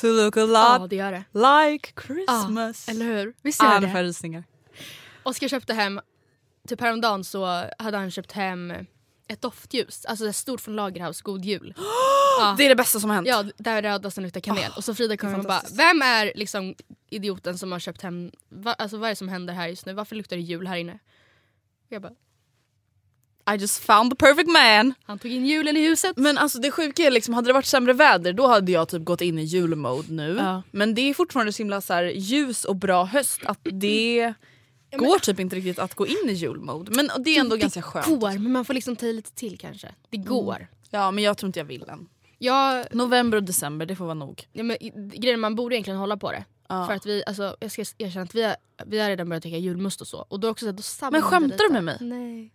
To look a Ja, lot det gör det. like Christmas. Eller hur? Visst gör Ah, det? rysningar. Oskar köpte hem, typ häromdagen så hade han köpt hem ett doftljus. Alltså ett stort från Lagerhaus, God Jul. Ja. Det är det bästa som har hänt. Ja, där röda som luktar kanel. och så Frida kom det hem och bara, vem är liksom idioten som har köpt hem, va, alltså vad är det som händer här just nu? Varför luktar det jul här inne? Jag bara, I just found the perfect man. han tog in julen i huset. Men alltså det sjuka är liksom, hade det varit sämre väder då hade jag typ gått in i julmode nu. Ja. Men det är fortfarande så himla så här, ljus och bra höst att det går typ inte riktigt att gå in i julmode. Men det är ändå ganska skönt. Det går, men man får liksom ta i lite till kanske. Det går. Ja men jag tror inte jag vill än. Jag, November och december, det får vara nog. ja, men, grejen man borde egentligen hålla på det. Ja. För att vi, alltså, jag ska erkänna att vi har, vi har redan börjat dricka julmust och så. Och då också, då Men det skämtar du med mig? Nej.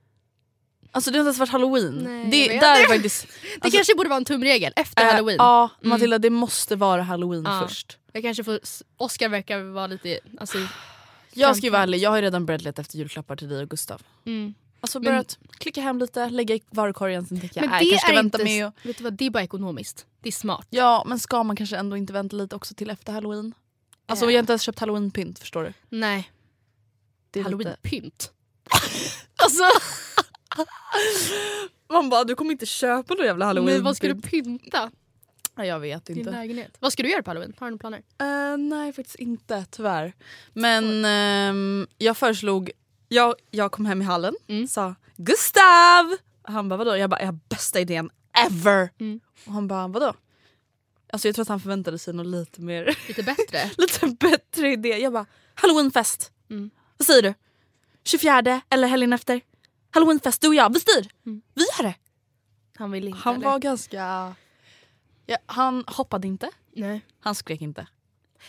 Alltså det har inte ens varit halloween. Nej, det, där är faktiskt... Det kanske borde vara en tumregel efter äh, halloween. Ja Mm. Matilda det måste vara halloween Ja. först. Jag kanske får, Oscar verkar vara lite... Alltså, Jag ska ju vara ärlig, jag har ju redan leta efter julklappar till dig och Gustav. mm. Alltså Men- börjat klicka hem lite, lägga i varukorgen sen tänker jag Men det jag kanske ska är vänta inte... med och... Vet du vad, det är bara ekonomiskt. Det är smart. Ja men ska man kanske ändå inte vänta lite också till efter halloween? Alltså Eh. jag har inte ens köpt halloweenpynt förstår du. Nej. Lite... Halloweenpynt. alltså, Man bara du kommer inte köpa någon jävla halloween men vad ska du pynta Ja, Jag vet din inte. lägenhet? Vad ska du göra på halloween? Har du några planer? Eh, nej faktiskt inte tyvärr. Men ehm, jag föreslog, jag, jag kom hem i hallen, Mm. sa Gustav! Han bara vadå? Jag bara jag har bästa idén ever! Mm. Och han bara vadå? Alltså jag tror att han förväntade sig något lite mer, Lite bättre? lite bättre idé. Jag bara halloweenfest. Mm. Vad säger du? 24 eller helgen efter? Halloweenfest du och jag, vi styr! Mm. Vi gör det! Han vill inte Han var ganska... Ja, han hoppade inte, Nej. han skrek inte.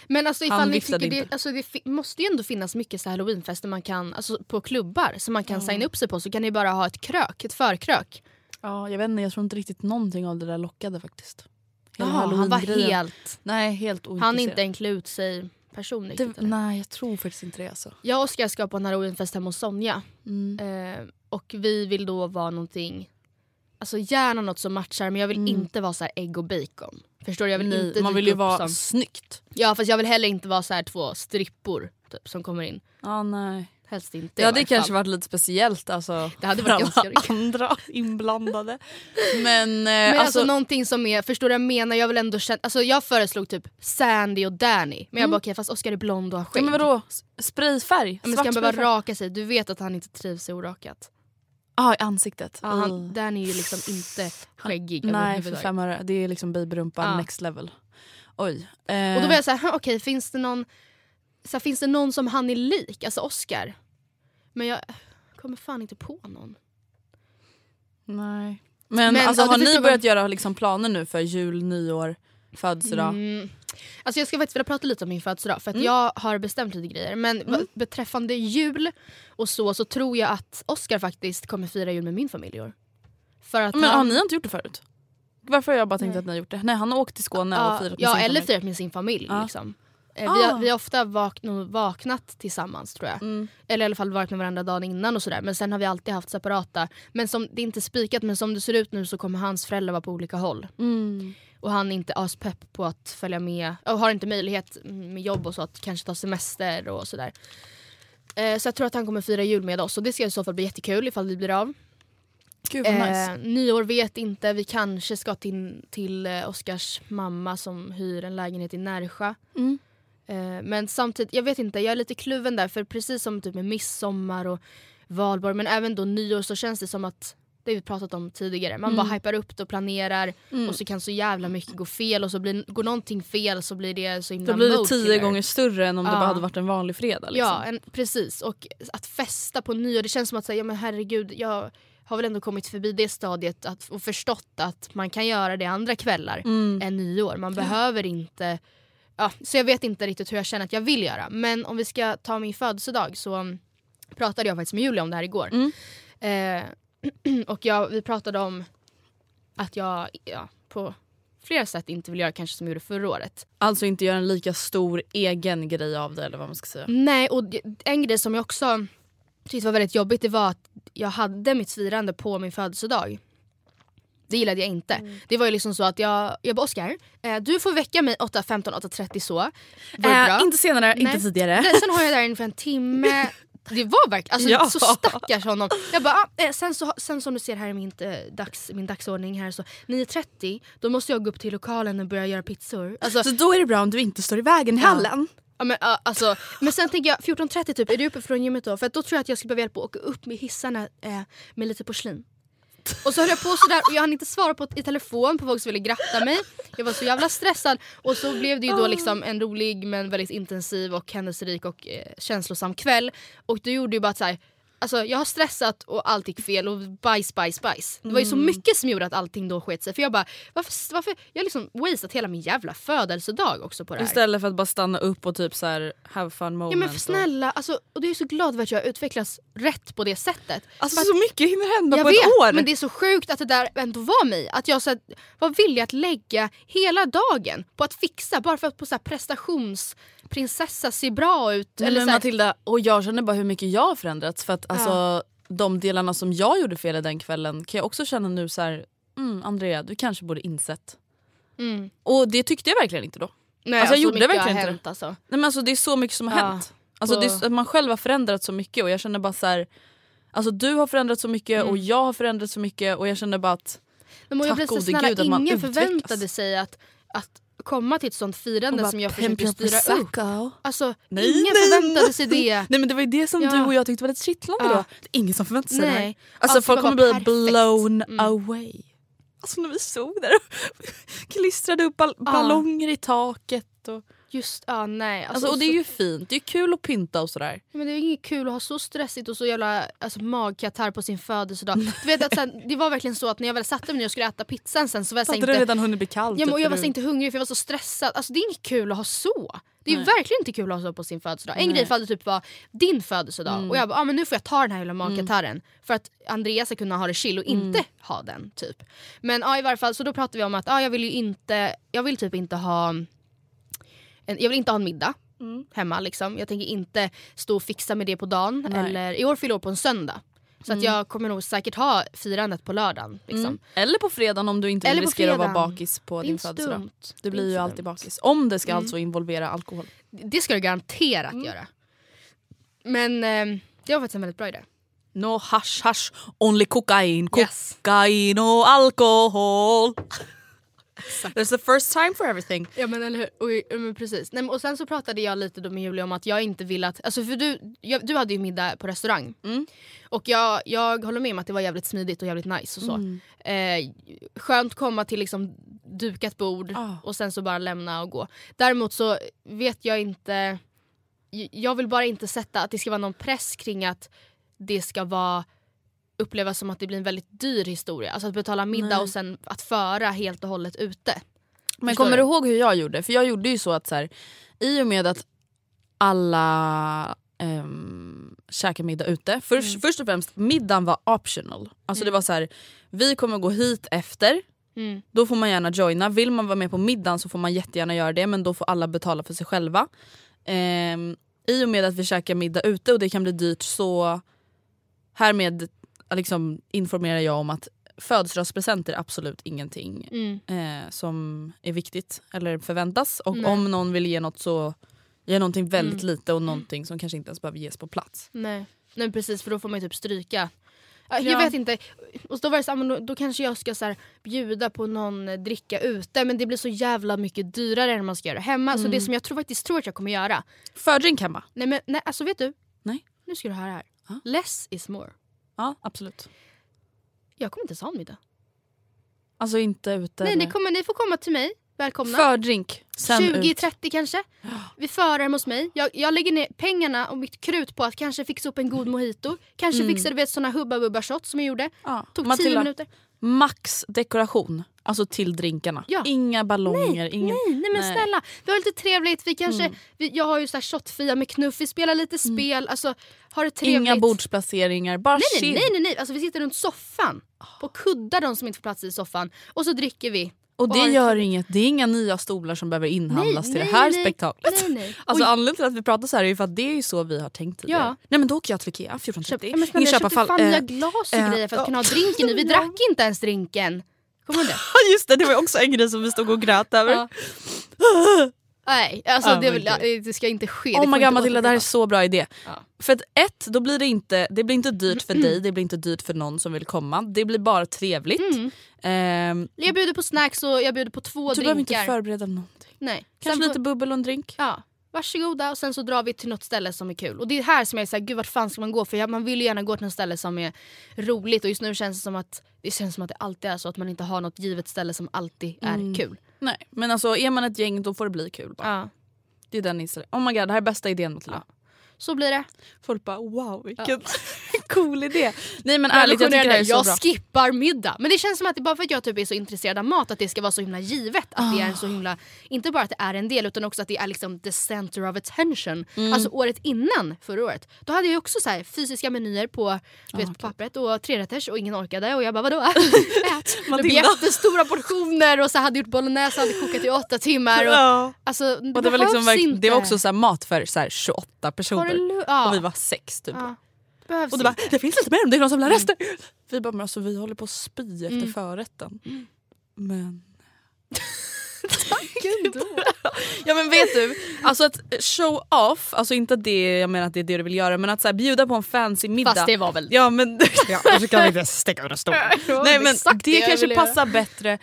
Men alltså ifall Han ni tycker det, alltså det måste ju ändå finnas mycket så halloweenfester man kan, alltså på klubbar som man kan signa upp sig på så kan ni bara ha ett krök, ett förkrök. Ja, jag vet inte, jag tror inte riktigt någonting av det där lockade faktiskt. Hela Jaha, han var helt... Nej, helt Han är inte en klä ut sig person det? Nej, jag tror faktiskt inte det alltså. Jag och Oskar ska på en halloweenfest hemma hos Sonja. Mm. Eh, och vi vill då vara någonting, alltså gärna något som matchar men jag vill inte vara så här ägg och bacon. Förstår du? Jag vill Nej, inte man dyka vill ju vara som, snyggt. Ja fast jag vill heller inte vara så här två strippor typ, som kommer in. Ja, nej. helst inte. Det i hade varje kanske fall. varit lite speciellt alltså, Det hade för varit alla andra inblandade. Men, eh, Men alltså, alltså, någonting som är, förstår du vad jag menar? Jag vill ändå känna, alltså jag föreslog typ Sandy och Danny. Men jag bara okej fast Oscar är blond och har ja, skägg. men vadå? Sprayfärg? Ja, men ska han behöva raka sig? Du vet att han inte trivs i orakat. Ja, i ansiktet. Ja, han. Danny är ju liksom inte skäggig Nej, för fem öre. Det är liksom babyrumpa Ja. next level. Oj. Och Eh, då var jag såhär, "Hm, okej finns det någon så här, finns det någon som han är lik? Alltså Oscar. Men jag kommer fan inte på någon. Nej. Men, Men, alltså, har ni börjat göra liksom planer nu för jul, nyår, födelsedag? Mm. Alltså jag ska faktiskt vilja prata lite om min födelsedag för att Mm. jag har bestämt lite grejer. Men vad- beträffande jul och så så tror jag att Oscar faktiskt kommer fira jul med min familj i år. För att Men han, har ni inte gjort det förut? Varför har jag bara tänkt Nej. att ni har gjort det? Nej han har åkt till Skåne och ja, firat med ja, sin eller familj. firat med sin familj. Ja. Liksom. Eh, Vi, Ah. har, vi har ofta vakn- vaknat tillsammans tror jag. Mm. Eller i alla fall varit med varandra dagen innan och sådär. Men sen har vi alltid haft separata. Men som, det är inte spikat men som det ser ut nu så kommer hans föräldrar vara på olika håll. Mm. Och han är inte aspepp på att följa med och har inte möjlighet med jobb och så att kanske ta semester och sådär. Eh, så jag tror att han kommer fira jul med oss och det ska i så fall bli jättekul ifall det blir av. Gud vad nice. Eh, nyår vet inte, vi kanske ska till, till eh, Oskars mamma som hyr en lägenhet i Närsjö. Mm. Eh, men samtidigt, jag vet inte, jag är lite kluven där för precis som typ med midsommar och valborg men även då nyår så känns det som att det har vi pratat om tidigare. Man Mm. bara hypar upp det och planerar Mm. och så kan så jävla mycket gå fel och så blir, går någonting fel så blir det så himla Då blir det tio gånger större än om det Ja. bara hade varit en vanlig fredag. Liksom. Ja, en, precis. Och att festa på nyår, det känns som att säga, ja men herregud, jag har väl ändå kommit förbi det stadiet att, och förstått att man kan göra det andra kvällar Mm. än nyår. Man behöver inte... Ja, så jag vet inte riktigt hur jag känner att jag vill göra. Men om vi ska ta min födelsedag så pratade jag faktiskt med Julia om det här igår. Mm. Eh, och jag, vi pratade om att jag ja, på flera sätt inte vill göra kanske som jag gjorde förra året. Alltså inte göra en lika stor egen grej av det eller vad man ska säga. Nej, och en grej som jag också tyckte var väldigt jobbigt det var att jag hade mitt firande på min födelsedag. Det gillade jag inte. Mm. Det var ju liksom så att jag, jag bara Oskar, eh, du får väcka mig 8.15, 8.30 så. Var det bra? Inte senare, Nej. inte tidigare. Nej, Sen har jag där inför en timme. Det var verkligen, alltså Ja. så stackars honom. Jag bara, ah, eh, sen, så, sen som du ser här i min, eh, dags, min dagsordning här så 9.30 då måste jag gå upp till lokalen och börja göra pizzor. Alltså, Så då är det bra om du inte står i vägen i Ja. hallen. Ja, men, ja, alltså, men sen tänker jag 14.30 typ, är du uppe från gymmet då? För då tror jag att jag skulle behöva hjälp att åka upp med hissarna eh, med lite porslin. Och så höll jag på sådär och jag hann inte svara på, i telefon på folk som ville gratta mig. Jag var så jävla stressad och så blev det ju då liksom en rolig men väldigt intensiv och händelserik och eh, känslosam kväll. Och det gjorde ju bara att så här, Alltså jag har stressat och allt gick fel och bajs, bajs, bajs. Det var ju så mycket som gjorde att allting då sket sig. För jag bara, varför, varför? Jag har liksom wasteat hela min jävla födelsedag också på det här. Istället för att bara stanna upp och typ så här have fun moment. Ja men för och- snälla, alltså, och det är så glad för att jag har utvecklats rätt på det sättet. Alltså så mycket hinner hända jag på vet, ett år. men det är så sjukt att det där ändå var mig. Att jag så här, var villig att lägga hela dagen på att fixa bara för att på så här prestationsprinsessa se bra ut. Nej, eller men så här, Matilda, och jag känner bara hur mycket jag har förändrats. För att alltså, de delarna som jag gjorde fel i den kvällen kan jag också känna nu så här, mm, Andrea du kanske borde insett. mm. Och det tyckte jag verkligen inte då. Nej, Alltså, jag gjorde mycket verkligen har inte hänt, alltså. Nej, men alltså, det är så mycket som har Ja, hänt. Alltså, det är, man själv har förändrats så mycket och jag känner bara så här, Alltså du har förändrats så mycket Mm. och jag har förändrats så mycket och jag känner bara att Men Tack gode snälla, gud att man ingen förväntade sig att, att komma till ett sånt firande bara, som jag "Pimp försöker your styra upp. prosecco." Alltså, Nej, ingen nej, förväntade nej. sig det. Nej men det var ju det som Ja. du och jag tyckte var lite kittlande Ja. då. Det är ingen som förväntar sig det här. Nej. Alltså Allt folk kommer bli perfekt. blown Mm. away. Alltså när vi stod där och klistrade upp ball- ballonger i taket. Och, Just, ja nej. alltså, och det är ju fint, det är kul att pynta och sådär. Men det är inget kul att ha så stressigt och så jävla alltså, magkatarr på sin födelsedag. Du vet att sen, det var verkligen så att när jag väl satte mig ner och skulle äta pizzan sen så var jag Hade inte... det redan hunnit bli kallt? Ja, men, och jag för var du- inte hungrig för jag var så stressad. Alltså, det är inget kul att ha så. Det är verkligen inte kul att ha så på sin födelsedag. En Nej. grej ifall det typ var din födelsedag Mm. och jag bara ah, men nu får jag ta den här jävla magkatarren för att Andreas ska kunna ha det chill och Mm. inte ha den. typ. Men ja, i varje fall så då pratade vi om att ah, jag vill ju inte, jag vill typ inte ha en, jag vill inte ha en middag Mm. hemma. Liksom. Jag tänker inte stå och fixa med det på dagen. Nej. Eller, I år fyller jag år på en söndag. Så att jag kommer nog säkert ha firandet på lördagen. Liksom. Mm. Eller på fredagen om du inte vill riskera att vara bakis på din födelsedag. Du blir ju alltid bakis. Om det ska Mm. alltså involvera alkohol. Det ska det garanterat Mm. göra. Men eh, Det var faktiskt en väldigt bra idé. No hash hash, only kokain, Yes. kokain och alkohol. There's the first time for everything. Ja men eller hur, och, men precis. Nej, men, och sen så pratade jag lite då med Julia om att jag inte vill att, alltså för du, jag, du hade ju middag på restaurang. Mm. Och jag, jag håller med om att det var jävligt smidigt och jävligt nice och så. Mm. Eh, skönt komma till liksom dukat bord Ah. och sen så bara lämna och gå. Däremot så vet jag inte, jag vill bara inte sätta att det ska vara någon press kring att det ska vara upplevas som att det blir en väldigt dyr historia. Alltså att betala middag Nej. och sen att föra helt och hållet ute. Men Förstår kommer du? du ihåg hur jag gjorde? För jag gjorde ju så att så här, i och med att alla um, käkar middag ute. Först, Mm. först och främst, middagen var optional. Alltså det var så här, vi kommer gå hit efter. Mm. Då får man gärna joina. Vill man vara med på middagen så får man jättegärna göra det men då får alla betala för sig själva. Ehm, I och med att vi käkar middag ute och det kan bli dyrt så härmed liksom, informerar jag om att födelsedagspresenter är absolut ingenting Mm. eh, som är viktigt eller förväntas. Och Nej. om någon vill ge något så ge någonting väldigt Mm. lite och någonting som kanske inte ens behöver ges på plats. Nej. Nej precis för då får man ju typ stryka. Ja, Ja. Jag vet inte. Och då var det så, då, då kanske jag ska så här, bjuda på någon eh, dricka ute men det blir så jävla mycket dyrare än man ska göra hemma. Så det som jag tror, faktiskt tror att jag kommer göra. Fördrink hemma. Nej men nej, alltså vet du? Nej. Nu ska du höra här. Ja. Less is more. Ja absolut. Jag kommer inte ha en middag. Alltså inte ute. Nej ni, kommer, ni får komma till mig. Välkomna. Fördrink. Sen ut. 20-30 kanske. Vi förar hem hos mig. Jag, jag lägger ner pengarna och mitt krut på att kanske fixa upp en god mojito. Kanske Mm. fixa du vet, såna hubba bubba shots som jag gjorde. Ja. Tog 10 Matilda, minuter. Max dekoration. Alltså till drinkarna. Ja. Inga ballonger. ingen... Nej, nej men Nej. snälla. Vi har lite trevligt. Vi kanske, Mm. vi, jag har ju så här shotfia med knuff. Vi spelar lite spel. Alltså, har det trevligt. Inga bordsplaceringar. Bara Nej, nej, chill. nej, nej, nej. Alltså, vi sitter runt soffan. På kuddar de som inte får plats i soffan. Och så dricker vi. Och det gör inget. Det är inga nya stolar som behöver inhandlas till nej, det här nej, spektaklet. Nej, nej. Alltså anledningen till att vi pratar så här är ju för att det är ju så vi har tänkt tidigare. Ja. Nej men då åker jag till Ikea 14.30. Köp, ja, men Ingen snälla, jag köpte fan fall- nya eh, glas och eh, grejer för att ja. kunna ha drinken nu. Vi drack inte ens drinken. Kommer du det? Just det, det var ju också en grej som vi stod och grät över. Ja. Nej, alltså Oh det, vill, det ska inte ske. Oh my god Matilda, det här är så bra idé. Ja. För att ett, då blir det inte, det blir inte dyrt för dig, det blir inte dyrt för någon som vill komma. Det blir bara trevligt. Mm. Ehm, Jag bjuder på snacks och jag bjuder på två du behöver inte drinkar. förbereda någonting. Nej. Kanske Sen lite bubbel och en drink. Ja, varsågoda och sen så drar vi till något ställe som är kul. Och det är här som jag är såhär, gud vart fan ska man gå? För man vill ju gärna gå till något ställe som är roligt och just nu känns det som att det känns som att det alltid är så att man inte har något givet ställe som alltid är Mm. kul. Nej men alltså är man ett gäng då får det bli kul bara. Ja, Det är den inställningen. Oh my god det här är bästa idén Matilda. Så blir det. Folk bara wow vilken cool idé. Nej men ärligt jag tycker det här är så jag bra. skippar middag. Men det känns som att det bara för att jag typ är så intresserad av mat att det ska vara så himla givet. Att det är Ah. så himla, inte bara att det är en del utan också att det är liksom the center of attention. Mm. Alltså året innan förra året. Då hade jag ju också så här fysiska menyer på, du vet, på pappret och trerätters och ingen orkade och jag bara vadå? Ät! Det blev jättestora portioner och så hade gjort bolognese hade kokat i åtta timmar. Och, Ja. alltså, det, Och det, var liksom, inte. det var också så mat för så här 28 Har personer. Lu- ja. Och vi var sex typ. ja. Behövs Och du bara, inte. det finns lite mer om det är någon som vill ha rester. Vi bara, men alltså vi håller på att spy efter Mm. förrätten. Men... Gud, då. Ja men vet du, alltså att show off, alltså inte det jag menar att det är det du vill göra men att så här, bjuda på en fancy middag. Fast det var väl Ja men ja, så kan vi inte sticka under stol. Nej men det, det kanske passar bättre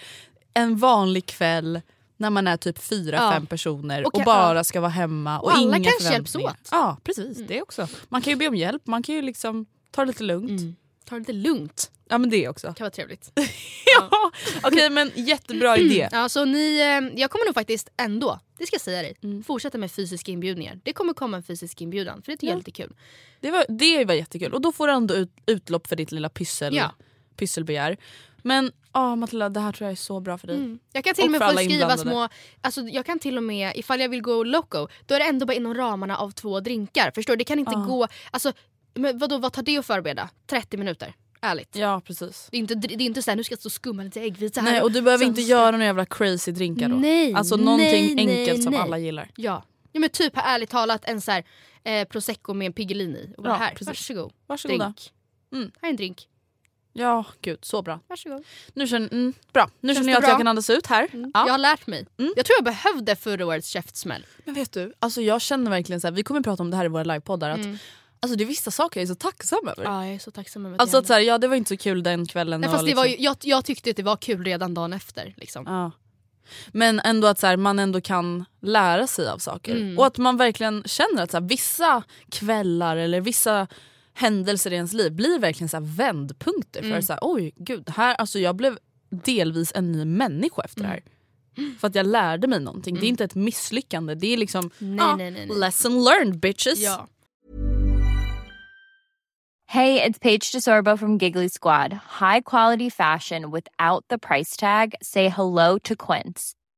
en vanlig kväll när man är typ fyra, Ja. fem personer Och och, bara ska vara hemma och, Och alla inga kanske hjälps åt. Mm. Ja precis, det också. Man kan ju be om hjälp, man kan ju liksom ta det lite lugnt. Mm. Ta det lite lugnt. Ja men det också. Det kan vara trevligt. ja, okej men jättebra idé. Ja, så ni, eh, jag kommer nog faktiskt ändå, det ska jag säga dig, Mm. fortsätta med fysiska inbjudningar. Det kommer komma en fysisk inbjudan för det är lite kul. Det var, det var jättekul och då får du ändå ut, utlopp för ditt lilla pyssel, Ja. pysselbegär. Men ja Matilda det här tror jag är så bra för dig. Mm. Jag kan till och Och med få skriva små, alltså jag kan till och med, ifall jag vill gå loco, då är det ändå bara inom ramarna av två drinkar. Förstår du? Det kan inte Ja. gå, alltså men vadå, vad tar det att förbereda? 30 minuter? Ärligt. Ja precis. Det är inte, det är inte såhär, nu ska jag stå och skumma lite äggvita här. Nej och du behöver inte göra några jävla crazy drinkar då. Nej, alltså någonting nej, nej, enkelt som nej. alla gillar. Ja. ja men typ ärligt talat en så här, eh, prosecco med piggelini. Och bara Ja, här, precis. varsågod. Varsågoda. Drink. Mm. Här är en drink. Ja gud så bra. Varsågod. Nu känner, mm, bra. nu Känns känner jag att jag kan andas ut här. Mm. Ja. Jag har lärt mig. Mm. Jag tror jag behövde förra årets käftsmäll. Men vet du, alltså jag känner verkligen så här, vi kommer prata om det här i våra livepoddar, att Mm. Alltså det är vissa saker jag är så tacksam över. Ja, jag är så tacksam över Alltså att så här, ja det var inte så kul den kvällen. Nej, fast det var liksom- ju, jag, jag tyckte att det var kul redan dagen efter. Liksom. Ja. Men ändå att så här, man ändå kan lära sig av saker. Mm. Och att man verkligen känner att så här, vissa kvällar eller vissa händelser i ens liv blir verkligen så här vändpunkter. Mm. För så här, oj gud, här, alltså jag blev delvis en ny människa efter det här. För att jag lärde mig någonting. Det är inte ett misslyckande. Det är liksom Nej, ja, nej, nej, nej. lesson learned bitches. Ja. Hey, it's Paige DeSorbo from Giggly Squad. High quality fashion without the price tag. Say hello to Quince.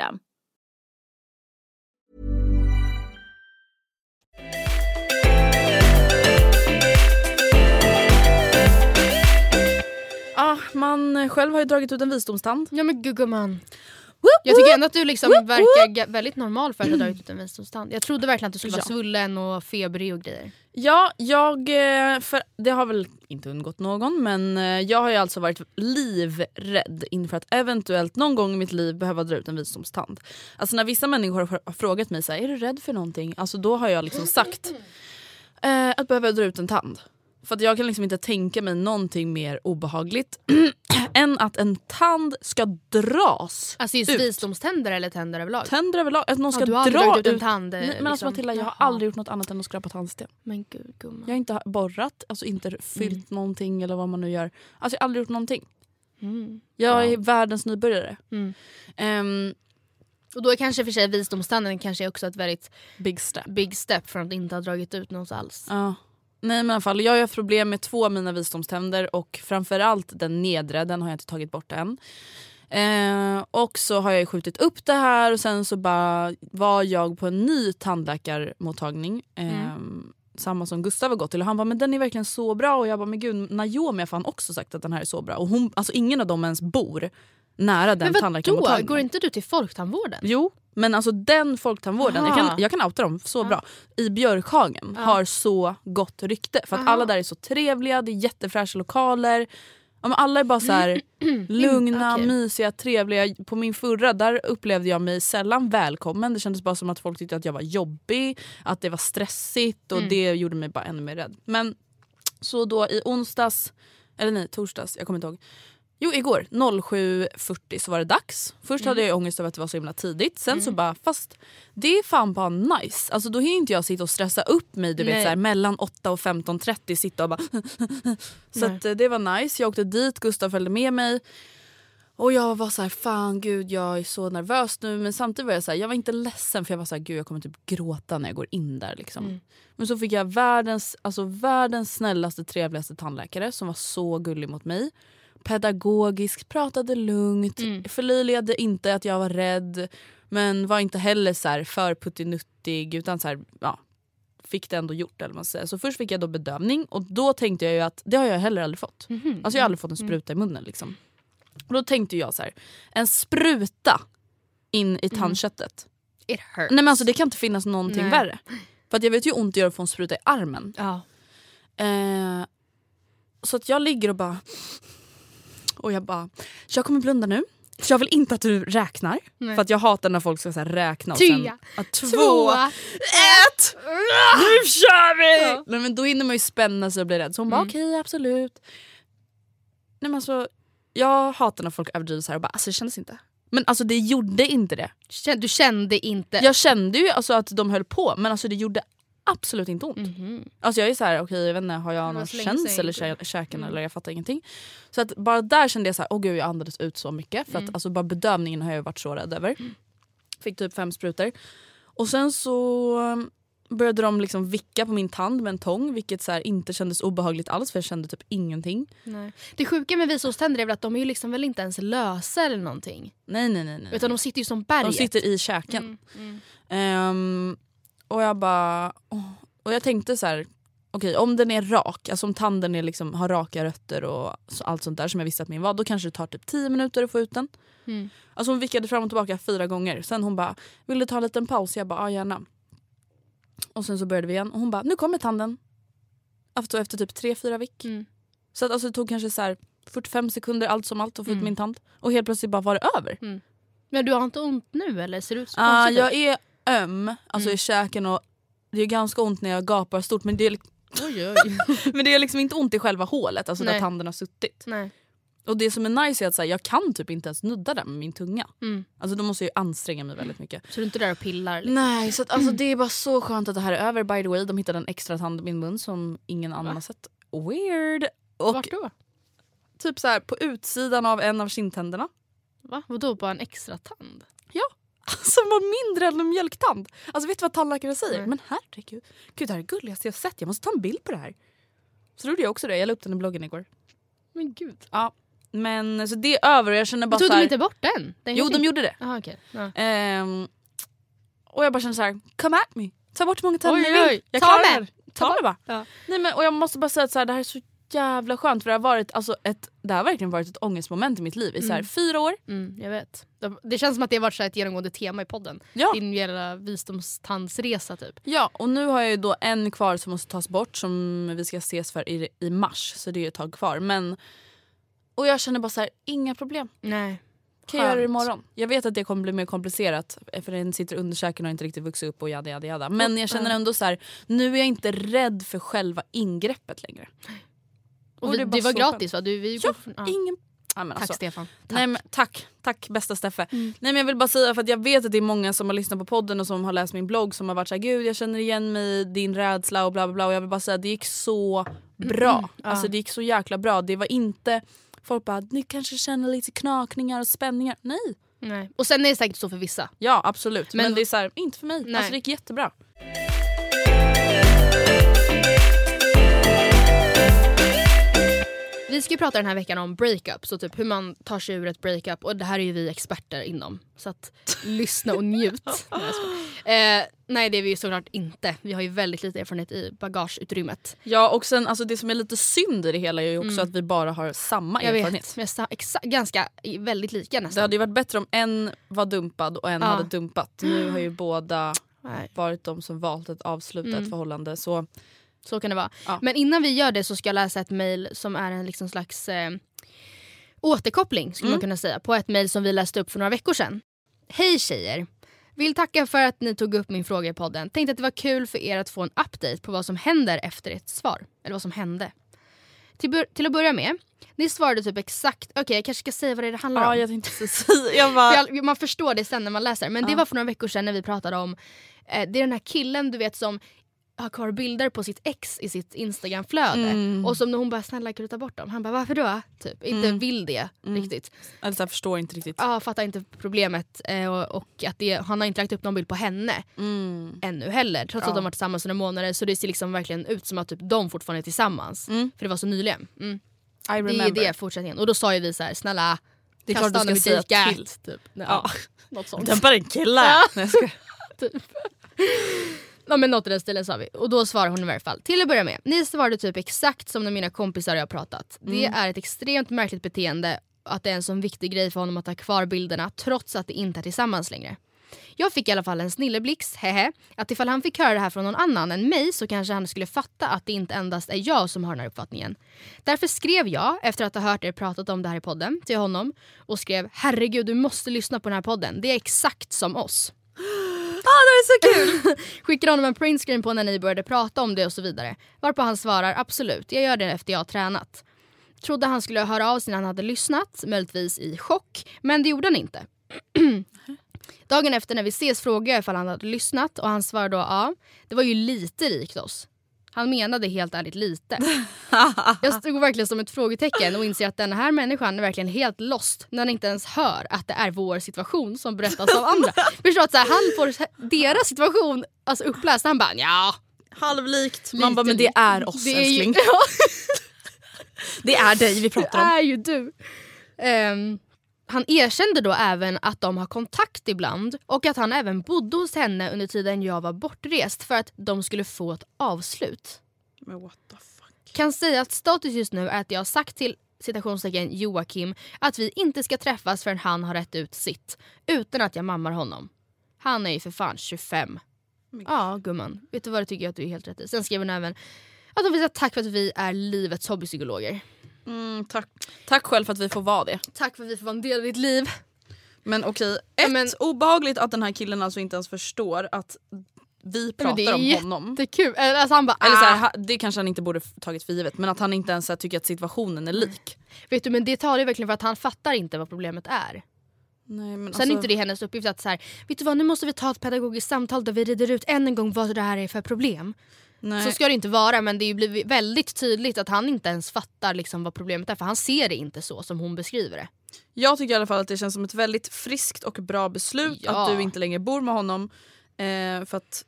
Ah, man själv har ju dragit ut en visdomstand. Ja men gumman. Jag tycker ändå att du liksom verkar väldigt normal för att ha dragit ut en visdomstand. Jag trodde verkligen att du skulle vara svullen och febrig och grejer. Ja, jag, eh, för det har väl inte undgått någon men eh, jag har ju alltså varit livrädd inför att eventuellt någon gång i mitt liv behöva dra ut en visdomstand. Alltså när vissa människor har har frågat mig så här, är du rädd för någonting? Alltså då har jag liksom sagt eh, att behöva dra ut en tand. För att jag kan liksom inte tänka mig någonting mer obehagligt än att en tand ska dras Alltså just ut. visdomständer eller tänder överlag? Tänder överlag, att någon ska Ja, du har dra dragit ut en ut tand, Nej, men alltså liksom. Matilda jag har Jaha. aldrig gjort något annat än att skrapa tandsten. Men gud gumman. Jag har inte borrat, alltså inte fyllt Mm. någonting eller vad man nu gör. Alltså jag har aldrig gjort någonting. Mm. Jag är världens nybörjare. Mm. Ehm, Och då är kanske för sig visdomstanden kanske också ett väldigt big step. big step från att inte ha dragit ut något alls. Ja. Nej men i alla fall, jag har haft problem med två av mina visdomständer och framförallt den nedre, den har jag inte tagit bort än. Eh, och så har jag ju skjutit upp det här och sen så bara var jag på en ny tandläkarmottagning. Eh, Samma som Gustav har gått till och han bara men den är verkligen så bra och jag bara men gud Naomi har fan också sagt att den här är så bra och hon, alltså ingen av dem ens bor nära den Men tandläkarmottagningen. Går inte du till folktandvården? Jo, men alltså den folktandvården, jag kan, jag kan outa dem så bra. I Björkhagen har så gott rykte. För att Aha. alla där är så trevliga, det är jättefräscha lokaler. Ja, alla är bara så här lugna, okej. mysiga, trevliga. På min förra där upplevde jag mig sällan välkommen. Det kändes bara som att folk tyckte att jag var jobbig, att det var stressigt och det gjorde mig bara ännu mer rädd. Men så då i onsdags, eller nej torsdags, jag kommer inte ihåg. Jo igår 07.40 så var det dags. Först hade jag ångest över att det var så himla tidigt. Sen så bara fast det är fan bara nice. Alltså då hinner inte jag sitta och stressa upp mig du vet, så här, mellan 8 och 15.30 sitta och bara Så att, eh, det var nice. Jag åkte dit, Gustav följde med mig. Och jag var så här, fan gud jag är så nervös nu. Men samtidigt var jag så här, jag var inte ledsen för jag var så här, gud jag kommer typ gråta när jag går in där. Liksom. Men så fick jag världens, alltså, världens snällaste trevligaste tandläkare som var så gullig mot mig. Pedagogisk, pratade lugnt, förlöjligade inte att jag var rädd. Men var inte heller så här för puttinuttig utan så här, ja, fick det ändå gjort. Eller man säger. Så först fick jag då bedövning och då tänkte jag ju att det har jag heller aldrig fått. Alltså jag har aldrig fått en spruta i munnen. Liksom. Och då tänkte jag så här, en spruta in i tandköttet. It hurts. Nej men alltså det kan inte finnas någonting Nej. värre. För att jag vet ju ont det gör att få en spruta i armen. Ja. Eh, så att jag ligger och bara... Och jag bara, jag kommer blunda nu. För jag vill inte att du räknar. Nej. För att jag hatar när folk ska så här räkna. Och sen, att två, Två. ett, nu kör vi! Ja. Nej, men då hinner man ju spänna sig och bli rädd. Så hon bara Mm. okej absolut. Nej, men alltså, jag hatar när folk överdriver så här och bara alltså det kändes inte. Men alltså det gjorde inte det. Du kände inte... Jag kände ju alltså att de höll på men alltså det gjorde absolut inte ont. Mhm. Alltså jag är så här, okej jag vet inte, har jag någon känsel kä- käken Mm. eller jag fattar ingenting. Så att bara där kände jag så här, åh gud jag andades ut så mycket. För Mm. att alltså bara bedövningen har jag varit så rädd över. Fick typ fem sprutor. Och sen så um, började de liksom vicka på min tand med en tång vilket så inte kändes obehagligt alls för jag kände typ ingenting. Nej. Det sjuka med visdomständer är väl att de är ju liksom väl inte ens lösa eller någonting. Nej nej nej. nej. Utan de sitter ju som berget. de sitter i käken. Mm, mm. Ehm, och jag bara... åh. Och jag tänkte så här. Okej om den är rak, alltså om tanden är liksom, har raka rötter och allt sånt där som jag visste att min var, då kanske det tar typ 10 minuter att få ut den. Mm. Alltså hon vickade fram och tillbaka fyra gånger. Sen hon bara, vill du ta en liten paus? Jag bara, ja gärna. Och sen så började vi igen och hon bara, nu kommer tanden. Efter, efter typ 3-4 vick. Mm. Så att, alltså, det tog kanske så här 45 sekunder allt som allt att få ut Mm. min tand. Och helt plötsligt bara var det över. Men du har inte ont nu eller? Ser det ut så Ah, jag ut? är öm alltså Mm. i käken och det är ganska ont när jag gapar stort men det är, Oj, oj. men det är liksom inte ont i själva hålet, alltså där Nej. tanden har suttit. Nej. Och det som är nice är att så här, jag kan typ inte ens nudda där med min tunga. Mm. Alltså då måste jag ju anstränga mig väldigt mycket. Så du är inte där och pillar? Liksom. Nej, så att, alltså, det är bara så skönt att det här är över. By the way, de hittade en extra tand i min mun som ingen annan har sett. Weird. Och Vart då? typ så här på utsidan av en av kindtänderna. Va? Vadå, bara en extra tand? Som var mindre än en mjölktand. Alltså vet du vad tandläkare säger? Nej. Men herregud, gud det här är det gulligaste jag sett. Jag måste ta en bild på det här. Så gjorde jag också det. Jag la upp den i bloggen igår. Men gud. Ja, men så det är över och jag känner bara Jag tog så de inte bort den? den Jo de gjorde det. Aha, okej. Ja. Ehm, och jag bara känner så här: come at me. Ta bort hur många tänder ni vill. Jag Ta klarar det. Ta mig bara. Ja. Nej, men, och jag måste bara säga att så här, det här är så jävla skönt för det har, varit, alltså, ett, det har verkligen varit ett ångestmoment i mitt liv i så här, Mm. fyra år. Mm, jag vet. Det- känns som att det har varit så ett genomgående tema i podden. Ja. Din jävla visdomstandsresa typ. Ja, och nu har jag ju då en kvar som måste tas bort som vi ska ses för i, i mars. Så det är ett tag kvar. Men, och jag känner bara så här, inga problem. Nej. Kan jag göra det imorgon? Jag vet att det kommer bli mer komplicerat för den sitter under käken och har inte riktigt vuxit upp och jada jada jada. Men jag känner ändå så här, nu är jag inte rädd för själva ingreppet längre. Och Och det det, var gratis va? Du, vi Ja, från, ja. Ingen... Ja, Tack alltså, Stefan. Tack. Nej, men, tack, tack bästa Steffe. Mm. Nej, men jag vill bara säga för att jag vet att det är många som har lyssnat på podden och som har läst min blogg som har varit såhär gud jag känner igen mig i din rädsla och bla bla bla och jag vill bara säga att det gick så bra. Mm, ja. Alltså det gick så jäkla bra. Det var inte folk bara ni kanske känner lite knakningar och spänningar. Nej. Nej. Och sen är det säkert så för vissa. Ja absolut men, Men- det är så här, inte för mig. Nej. Alltså det gick jättebra. Vi ska ju prata den här veckan om breakups och typ hur man tar sig ur ett breakup och det här är ju vi experter inom. Så att lyssna och njut. nej, eh, nej det är vi ju såklart inte. Vi har ju väldigt lite erfarenhet i bagageutrymmet. Ja och sen alltså det som är lite synd i det hela är ju också att vi bara har samma Mm. Jag erfarenhet. vet, exa- ganska väldigt lika Det nästan. hade ju varit bättre om en var dumpad och en Ja. hade dumpat. Nu har ju båda Nej, varit de som valt att avsluta Mm. ett förhållande. Så så kan det vara. Ja. Men innan vi gör det så ska jag läsa ett mail som är en liksom slags eh, återkoppling skulle Mm. man kunna säga på ett mail som vi läste upp för några veckor sedan. Hej tjejer! Vill tacka för att ni tog upp min fråga i podden. Tänkte att det var kul för er att få en update på vad som händer efter ett svar. Eller vad som hände. Till, till att börja med, ni svarade typ exakt, okej jag kanske ska säga vad det det handlar om. ja, jag tänkte säga. Jag bara, För jag, man förstår det sen när man läser. Men det Ja. var för några veckor sedan när vi pratade om eh, Det är den här killen du vet som har kvar bilder på sitt ex i sitt instagramflöde. Mm. Och som när hon bara snälla kan du ta bort dem? Han bara varför då? Typ. Inte Mm. vill det riktigt. alltså, jag förstår inte riktigt. Ja, fattar inte problemet. Eh, och, och att det, han har inte lagt upp någon bild på henne Mm. ännu heller. Trots Ja. att de varit tillsammans några månader. Så det ser liksom verkligen ut som att typ, de fortfarande är tillsammans. Mm. För det var så nyligen. Mm. Det är det fortsättningen. Och då sa ju vi så här, snälla Det är klart kasta du ska säga till. Typ. Ja, Ja. Något sånt. Dämpa din kille! Ja. Nej, jag skojar. Ja men något i den stilen sa vi. Och då svarar hon i varje fall. Till att börja med, ni svarade typ exakt som när mina kompisar och jag pratat. Det Mm. är ett extremt märkligt beteende att det är en sån viktig grej för honom att ha kvar bilderna trots att de inte är tillsammans längre. Jag fick i alla fall en snilleblixt, hehe, att ifall han fick höra det här från någon annan än mig så kanske han skulle fatta att det inte endast är jag som har den här uppfattningen. Därför skrev jag, efter att ha hört er pratat om det här i podden, till honom och skrev “Herregud, du måste lyssna på den här podden. Det är exakt som oss.” Ah, det är så kul! Skickade honom en printscreen på när ni började prata om det och så vidare. Varpå han svarar “Absolut, jag gör det efter jag har tränat”. Trodde han skulle höra av sig när han hade lyssnat, möjligtvis i chock, men det gjorde han inte. Dagen efter när vi ses frågade jag ifall han hade lyssnat och han svarade då ja. Det var ju lite likt oss. Han menade helt ärligt lite. Jag stod verkligen som ett frågetecken och inser att den här människan är verkligen helt lost när han inte ens hör att det är vår situation som berättas av andra. Förstår att så här, han får deras situation alltså uppläst han bara ja. Halvlikt. Man bara, men det är oss Det är ju- älskling. Det är dig vi pratar Det om. är ju du. Ehm, han erkände då även att de har kontakt ibland och att han även bodde hos henne under tiden jag var bortrest för att de skulle få ett avslut. Men what the fuck. Kan säga att status just nu är att jag har sagt till citationstecken Joakim att vi inte ska träffas förrän han har rätt ut sitt utan att jag mammar honom. Han är ju för fan 25. Ja gumman, vet du vad det tycker jag att du är helt rätt i. Sen skrev hon även att de vill säga tack för att vi är livets hobbypsykologer. Mm, tack. tack själv för att vi får vara det. Tack för att vi får vara en del av ditt liv. Men okej, Ja, ett, men- obehagligt att den här killen alltså inte ens förstår att vi pratar om honom. Det är kul. Alltså han bara Eller så här, ah. det kanske han inte borde tagit för givet men att han inte ens här, tycker att situationen är lik. Vet du men det talar ju verkligen för att han fattar inte vad problemet är. Nej, men Sen är inte det hennes uppgift att så här, vet du vad nu måste vi ta ett pedagogiskt samtal där vi rider ut än en gång vad det här är för problem. Nej. Så ska det inte vara men det blivit väldigt tydligt att han inte ens fattar liksom vad problemet är för han ser det inte så som hon beskriver det. Jag tycker i alla fall att det känns som ett väldigt friskt och bra beslut Ja. att du inte längre bor med honom. Eh, för att,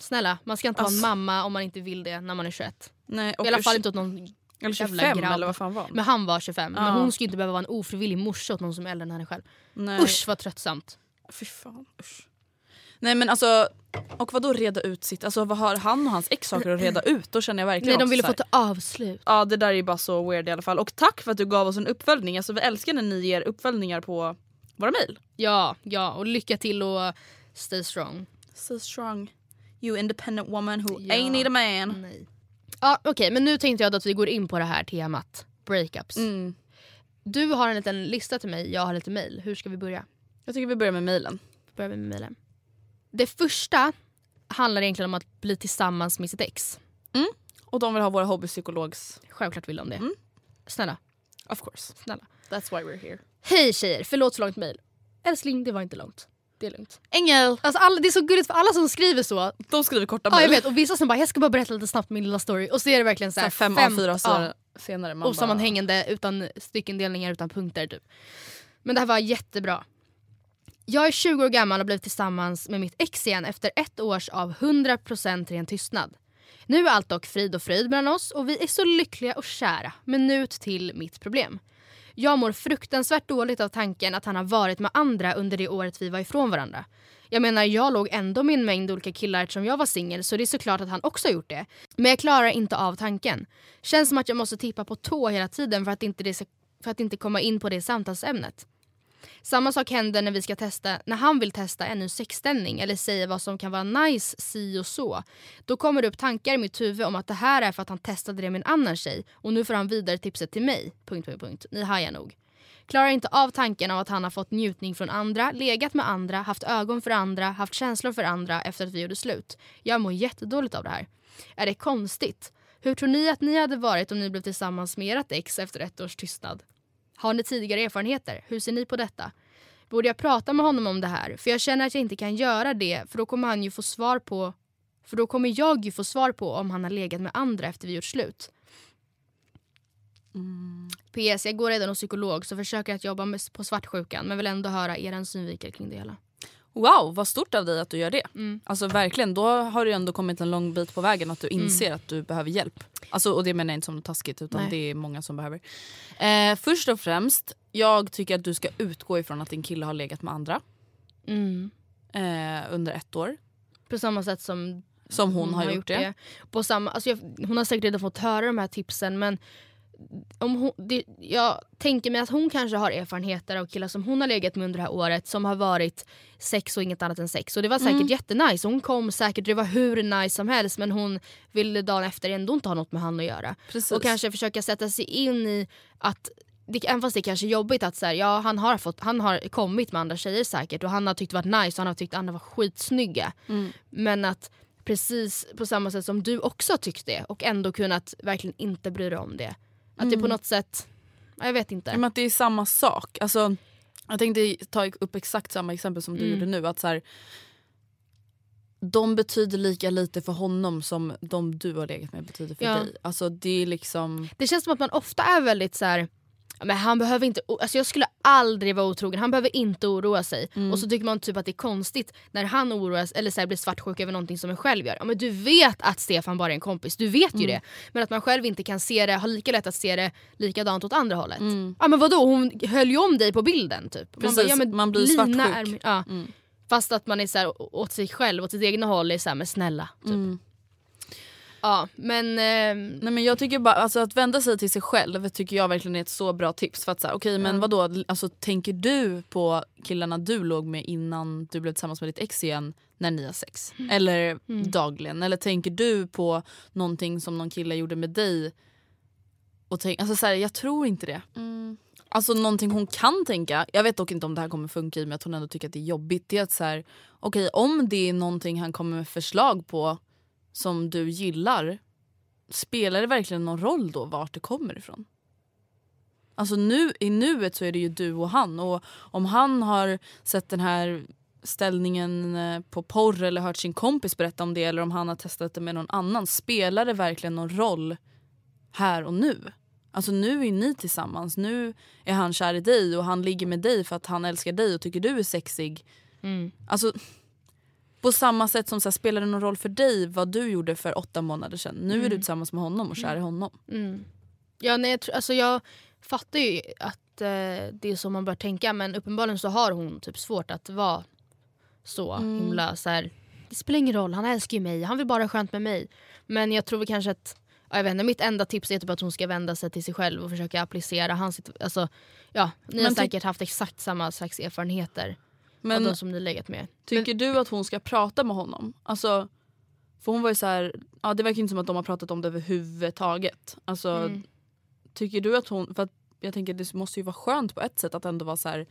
Snälla, man ska inte Alltså- vara en mamma om man inte vill det när man är 21. nej, och I alla fall inte åt någon eller jävla 25 grabb. eller vad fan var han? Men han var 25. Men Ja. hon ska inte behöva vara en ofrivillig morsa åt någon som är äldre än henne själv. Nej. Usch vad tröttsamt. Fy fan, usch. Nej men alltså, och vad då reda ut sitt, alltså vad har han och hans ex saker att reda ut? Då känner jag verkligen Nej de ville få ta avslut. Ja det där är ju bara så weird i alla fall. Och tack för att du gav oss en uppföljning. Alltså vi älskar när ni ger uppföljningar på våra mejl. Ja, ja och lycka till och stay strong. So strong. You independent woman who Ja. ain't need a man. Nej. Ja okej men nu tänkte jag att vi går in på det här temat. Breakups. Mm. Du har en liten lista till mig, jag har lite mail. Hur ska vi börja? Jag tycker vi börjar med mejlen. Börjar med mailen. Det första handlar egentligen om att bli tillsammans med sitt ex. Och de vill ha våra hobbypsykologs... Självklart vill de det. Mm. Snälla, Of course. snälla. That's why we're here. Hej tjejer, förlåt för långt mail. Älskling, det var inte långt. Det är lugnt. Ängel! Alltså, alla, det är så gulligt för alla som skriver så. De skriver korta Ja, jag mejl. vet. Och vissa som bara, jag ska bara berätta lite snabbt min lilla story. Och så är det verkligen så Så här, fem, fem A4 så ja, senare. Man och bara- utan styckendelningar utan punkter typ. Men det här var jättebra. Jag är 20 år gammal och blev tillsammans med mitt ex igen efter ett års av 100% ren tystnad. Nu är allt dock frid och fröjd mellan oss och vi är så lyckliga och kära. Men nu till mitt problem. Jag mår fruktansvärt dåligt av tanken att han har varit med andra under det året vi var ifrån varandra. Jag menar, jag låg ändå med en mängd olika killar eftersom jag var singel så det är såklart att han också har gjort det. Men jag klarar inte av tanken. Känns som att jag måste tippa på tå hela tiden för att inte, det ska, för att inte komma in på det samtalsämnet. Samma sak händer när vi ska testa, när han vill testa en ny sexställning eller säger vad som kan vara nice si och så. Då kommer det upp tankar i mitt huvud om att det här är för att han testade det med en annan tjej och nu får han vidare tipset till mig. Punkt, punkt, punkt. Ni hajar nog. Klarar inte av tanken av att han har fått njutning från andra, legat med andra, haft ögon för andra, haft känslor för andra efter att vi gjorde slut. Jag mår jättedåligt av det här. Är det konstigt? Hur tror ni att ni hade varit om ni blev tillsammans med ert ex efter ett års tystnad? Har ni tidigare erfarenheter? Hur ser ni på detta? Borde jag prata med honom om det här? För jag känner att jag inte kan göra det för då kommer han ju få svar på för då kommer jag ju få svar på om han har legat med andra efter vi gjort slut. PS, jag går redan hos psykolog så försöker att jobba med, på svartsjukan men vill ändå höra er synvinkel kring det hela. Wow, vad stort av dig att du gör det. Mm. Alltså verkligen, då har du ändå kommit en lång bit på vägen att du inser att du behöver hjälp. Alltså, och det menar jag inte som något taskigt utan Nej. det är många som behöver. Eh, först och främst, jag tycker att du ska utgå ifrån att din kille har legat med andra Mm. eh, under ett år. På samma sätt som Som hon, har, gjort det. På samma, alltså jag, hon har säkert redan fått höra de här tipsen men om hon, det, jag tänker mig att hon kanske har erfarenheter av killar som hon har legat med under det här året som har varit sex och inget annat än sex. Och det var säkert Mm. jättenice. Hon kom säkert, det var hur nice som helst men hon ville dagen efter ändå inte ha något med han att göra. Precis. Och kanske försöka sätta sig in i att det, även fast det kanske är jobbigt att så här, ja, han, har fått, han har kommit med andra tjejer säkert och han har tyckt det varit nice och han har tyckt andra var skitsnygga. Mm. Men att precis på samma sätt som du också har tyckt det och ändå kunnat verkligen inte bry dig om det. Att det på något sätt, ja, jag vet inte. Men att det är samma sak. Alltså, jag tänkte ta upp exakt samma exempel som du Mm. gjorde nu. Att så här, de betyder lika lite för honom som de du har legat med betyder för Ja. dig. Alltså det är liksom... Det känns som att man ofta är väldigt så här. "Ja, Men han behöver inte, alltså jag skulle aldrig vara otrogen, han behöver inte oroa sig. Mm. Och så tycker man typ att det är konstigt när han oroas eller så blir svartsjuk över någonting som en själv gör. Ja, men du vet att Stefan bara är en kompis, du vet Mm. ju det. Men att man själv inte kan se det, har lika lätt att se det likadant åt andra hållet. Mm. Ja men vadå, hon höll ju om dig på bilden typ. Man, Precis, ja, men man blir Lina svartsjuk. är ja. Mm. Fast att man är så här, åt sig själv, åt sitt egna håll är så här, men snälla. Typ. Mm. Ja men... ehm, Nej, men jag tycker bara alltså, att vända sig till sig själv tycker jag verkligen är ett så bra tips. För att säga, okej men vadå, alltså, tänker du på killarna du låg med innan du blev tillsammans med ditt ex igen när ni har sex? Eller dagligen? Eller tänker du på någonting som någon kille gjorde med dig? Och tänk, alltså, så här, jag tror inte det. Alltså någonting hon kan tänka, jag vet dock inte om det här kommer funka i med att hon ändå tycker att det är jobbigt. Det är att så här, okej om det är någonting han kommer med förslag på som du gillar spelar det verkligen någon roll då vart det kommer ifrån? Alltså nu, i nuet så är det ju du och han och om han har sett den här ställningen eh, på porr eller hört sin kompis berätta om det eller om han har testat det med någon annan spelar det verkligen någon roll här och nu? Alltså nu är ni tillsammans, nu är han kär i dig och han ligger med dig för att han älskar dig och tycker du är sexig. mm. Alltså på samma sätt som så här, spelar det någon roll för dig vad du gjorde för åtta månader sedan? Nu är du tillsammans med honom och kär i honom. Mm. Ja, nej, jag, alltså jag fattar ju att eh, det är så man bör tänka men uppenbarligen så har hon typ svårt att vara så himla så här. Det spelar ingen roll, han älskar ju mig, han vill bara ha skönt med mig. Men jag tror kanske att ja, jag vet inte, mitt enda tips är typ att hon ska vända sig till sig själv och försöka applicera hans alltså, ja, Ni har Men ty- säkert haft exakt samma slags erfarenheter Men av de som ni legat med. tycker du att hon ska prata med honom? Alltså, för hon var ju så här, ja, det verkar inte som att de har pratat om det överhuvudtaget. Alltså, Mm. Tycker du att hon, för att jag tänker det måste ju vara skönt på ett sätt att ändå vara så här,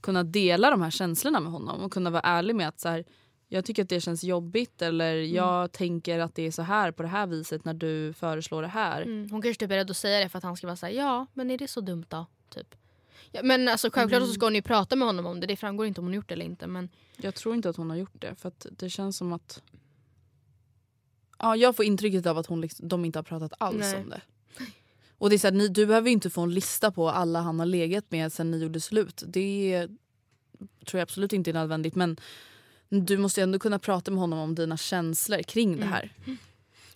kunna dela de här känslorna med honom och kunna vara ärlig med att så här, jag tycker att det känns jobbigt eller Mm. jag tänker att det är så här på det här viset när du föreslår det här. Mm, hon kanske typ är rädd att säga det för att han ska vara såhär, ja men är det så dumt då? Typ. Ja, men alltså, självklart Mm. så ska hon ju prata med honom om det, det framgår inte om hon gjort det eller inte. Men Jag tror inte att hon har gjort det för det känns som att Ja, jag får intrycket av att hon liksom, de inte har pratat alls Nej. om det. Och det är så här, ni, Du behöver inte få en lista på alla han har legat med sen ni gjorde slut. Det tror jag absolut inte är nödvändigt. Men du måste ändå kunna prata med honom om dina känslor kring det här.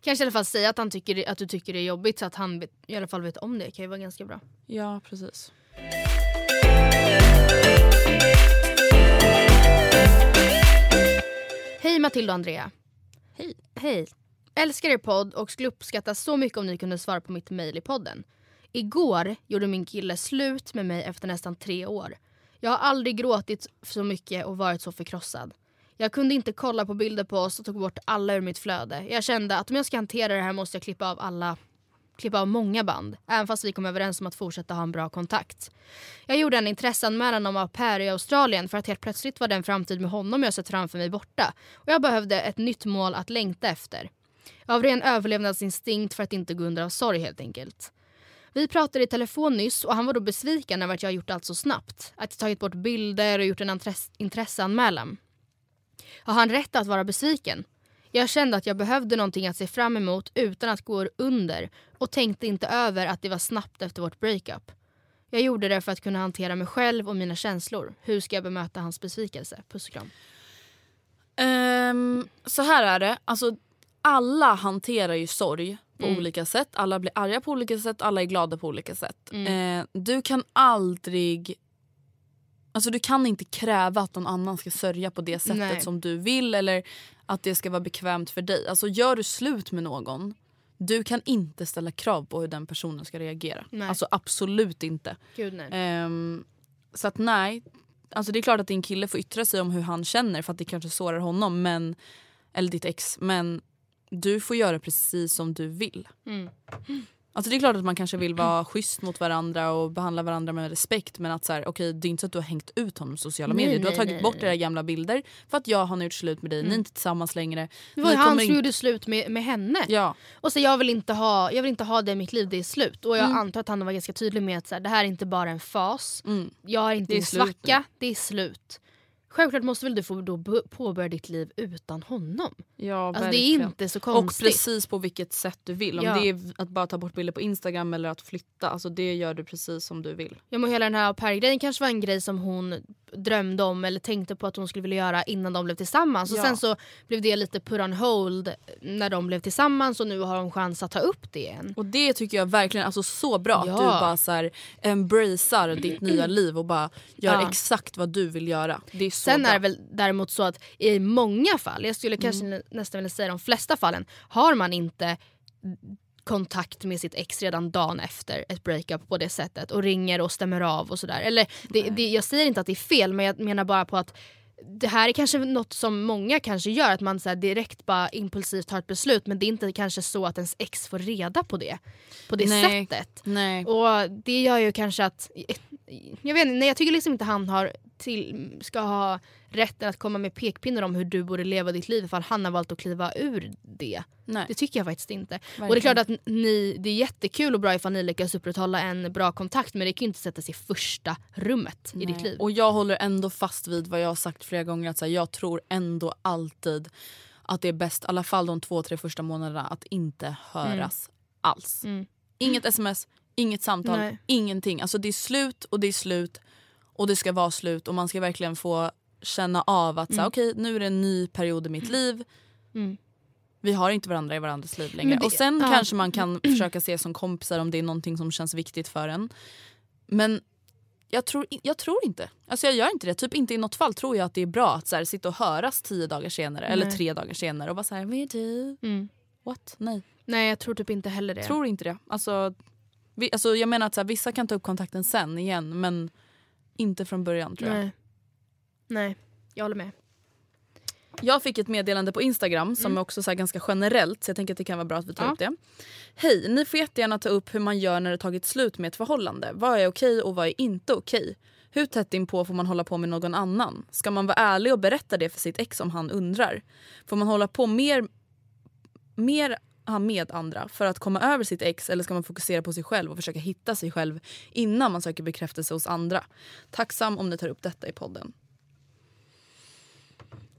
kanske i alla fall säga att, han tycker, det- att du tycker det är jobbigt så att han i alla fall vet om det kan ju vara ganska bra. Ja, precis. Hej Matilda och Andrea. Hej. Hej. Älskar er podd och skulle uppskatta så mycket om ni kunde svara på mitt mejl i podden. Igår gjorde min kille slut med mig efter nästan tre år. Jag har aldrig gråtit så mycket och varit så förkrossad. Jag kunde inte kolla på bilder på oss och tog bort alla ur mitt flöde. Jag kände att om jag ska hantera det här måste jag klippa av alla klippa av många band, även fast vi kom överens om att fortsätta ha en bra kontakt. Jag gjorde en intresseanmälan om au pair i Australien för att helt plötsligt var den framtid med honom jag sett framför mig borta och jag behövde ett nytt mål att längta efter. Av ren överlevnadsinstinkt för att inte gå under av sorg helt enkelt. Vi pratade i telefon nyss och han var då besviken över att jag gjort allt så snabbt. Att jag tagit bort bilder och gjort en intresseanmälan. Har han rätt att vara besviken? Jag kände att jag behövde någonting att se fram emot utan att gå under och tänkte inte över att det var snabbt efter vårt breakup. Jag gjorde det för att kunna hantera mig själv och mina känslor. Hur ska jag bemöta hans besvikelse? Puss och kram. Ehm, så här är det. Alltså, alla hanterar ju sorg på Mm. olika sätt. Alla blir arga på olika sätt, alla är glada på olika sätt. Mm. Eh, du kan aldrig... Alltså du kan inte kräva att någon annan ska sörja på det sättet Nej. som du vill eller att det ska vara bekvämt för dig. Alltså gör du slut med någon du kan inte ställa krav på hur den personen ska reagera. Nej. Alltså absolut inte. Gud nej. Ehm, så att nej, alltså det är klart att din kille får yttra sig om hur han känner för att det kanske sårar honom. Men, eller ditt ex. Men du får göra precis som du vill. Mm. Alltså det är klart att man kanske vill vara schysst mot varandra och behandla varandra med respekt men att så här, okay, det är inte så att du har hängt ut honom på sociala Nej, medier. Du har tagit nej, bort nej. era gamla bilder för att jag har nu gjort slut med dig, ni är inte tillsammans längre. Det var ju han som in- gjorde slut med, med henne. Ja, Och så jag vill, inte ha, jag vill inte ha det i mitt liv, det är slut. Och jag Mm. antar att han var ganska tydlig med att så här, det här är inte bara en fas. mm. Jag är inte Det en svacka, det är slut. Självklart måste väl du få då påbörja ditt liv utan honom. ja Alltså, det är inte så Och konstigt. precis på vilket sätt du vill. Om Ja. det är att bara ta bort bilder på Instagram eller att flytta. Alltså det gör du precis som du vill. Ja, men hela den här au pair-grejen kanske var en grej som hon drömde om eller tänkte på att hon skulle vilja göra innan de blev tillsammans. Och Ja. sen så blev det lite put on hold när de blev tillsammans och nu har hon chans att ta upp det igen. Och det tycker jag verkligen alltså så bra. Ja. Att du bara så här, embracear ditt nya liv och bara gör Ja. exakt vad du vill göra. Det är så Sen bra. är det väl däremot så att i många fall, jag skulle kanske Mm. nä- nästan vilja säga de flesta fallen, har man inte kontakt med sitt ex redan dagen efter ett breakup på det sättet och ringer och stämmer av och sådär. Eller det, det, jag säger inte att det är fel men jag menar bara på att det här är kanske något som många kanske gör, att man så direkt bara impulsivt tar ett beslut men det är inte kanske så att ens ex får reda på det på det Nej. sättet. Nej. Och det gör ju kanske att... Jag vet inte, nej, jag tycker liksom inte han har till, ska ha rätten att komma med pekpinnar om hur du borde leva ditt liv ifall han har valt att kliva ur det. Nej. Det tycker jag faktiskt inte. Och det är Verkligen. klart att ni, det är jättekul och bra ifall ni lyckas upprätthålla en bra kontakt men det kan ju inte sättas i första rummet i ditt liv. Och jag håller ändå fast vid vad jag har sagt flera gånger. Att här, jag tror ändå alltid att det är bäst, i alla fall de två, tre första månaderna, att inte höras alls. Mm. Inget sms, inget samtal, Nej. ingenting. Alltså det är slut och det är slut och det ska vara slut och man ska verkligen få känna av att här, okej nu är det en ny period i mitt liv. Mm. Vi har inte varandra i varandras liv längre. Det- och sen ja. kanske man kan försöka se som kompisar om det är någonting som känns viktigt för en. Men jag tror, jag tror inte. Alltså jag gör inte det. Typ inte i något fall tror jag att det är bra att så här, sitta och höras tio dagar senare eller Nej. tre dagar senare och vara så här, vad är du? Mm. What? Nej, Nej jag tror typ inte heller det. tror inte det. Alltså, vi, alltså jag menar att så här, vissa kan ta upp kontakten sen igen men inte från början tror jag. Nej. Nej, jag håller med. Jag fick ett meddelande på Instagram som är också så här ganska generellt så jag tänker att det kan vara bra att vi tar Ja. upp det. Hej, ni får jättegärna ta upp hur man gör när det tagit slut med ett förhållande. Vad är okej och vad är inte okej? Hur tätt inpå får man hålla på med någon annan? Ska man vara ärlig och berätta det för sitt ex om han undrar? Får man hålla på mer, mer ja, med andra för att komma över sitt ex eller ska man fokusera på sig själv och försöka hitta sig själv innan man söker bekräftelse hos andra? Tacksam om ni tar upp detta i podden.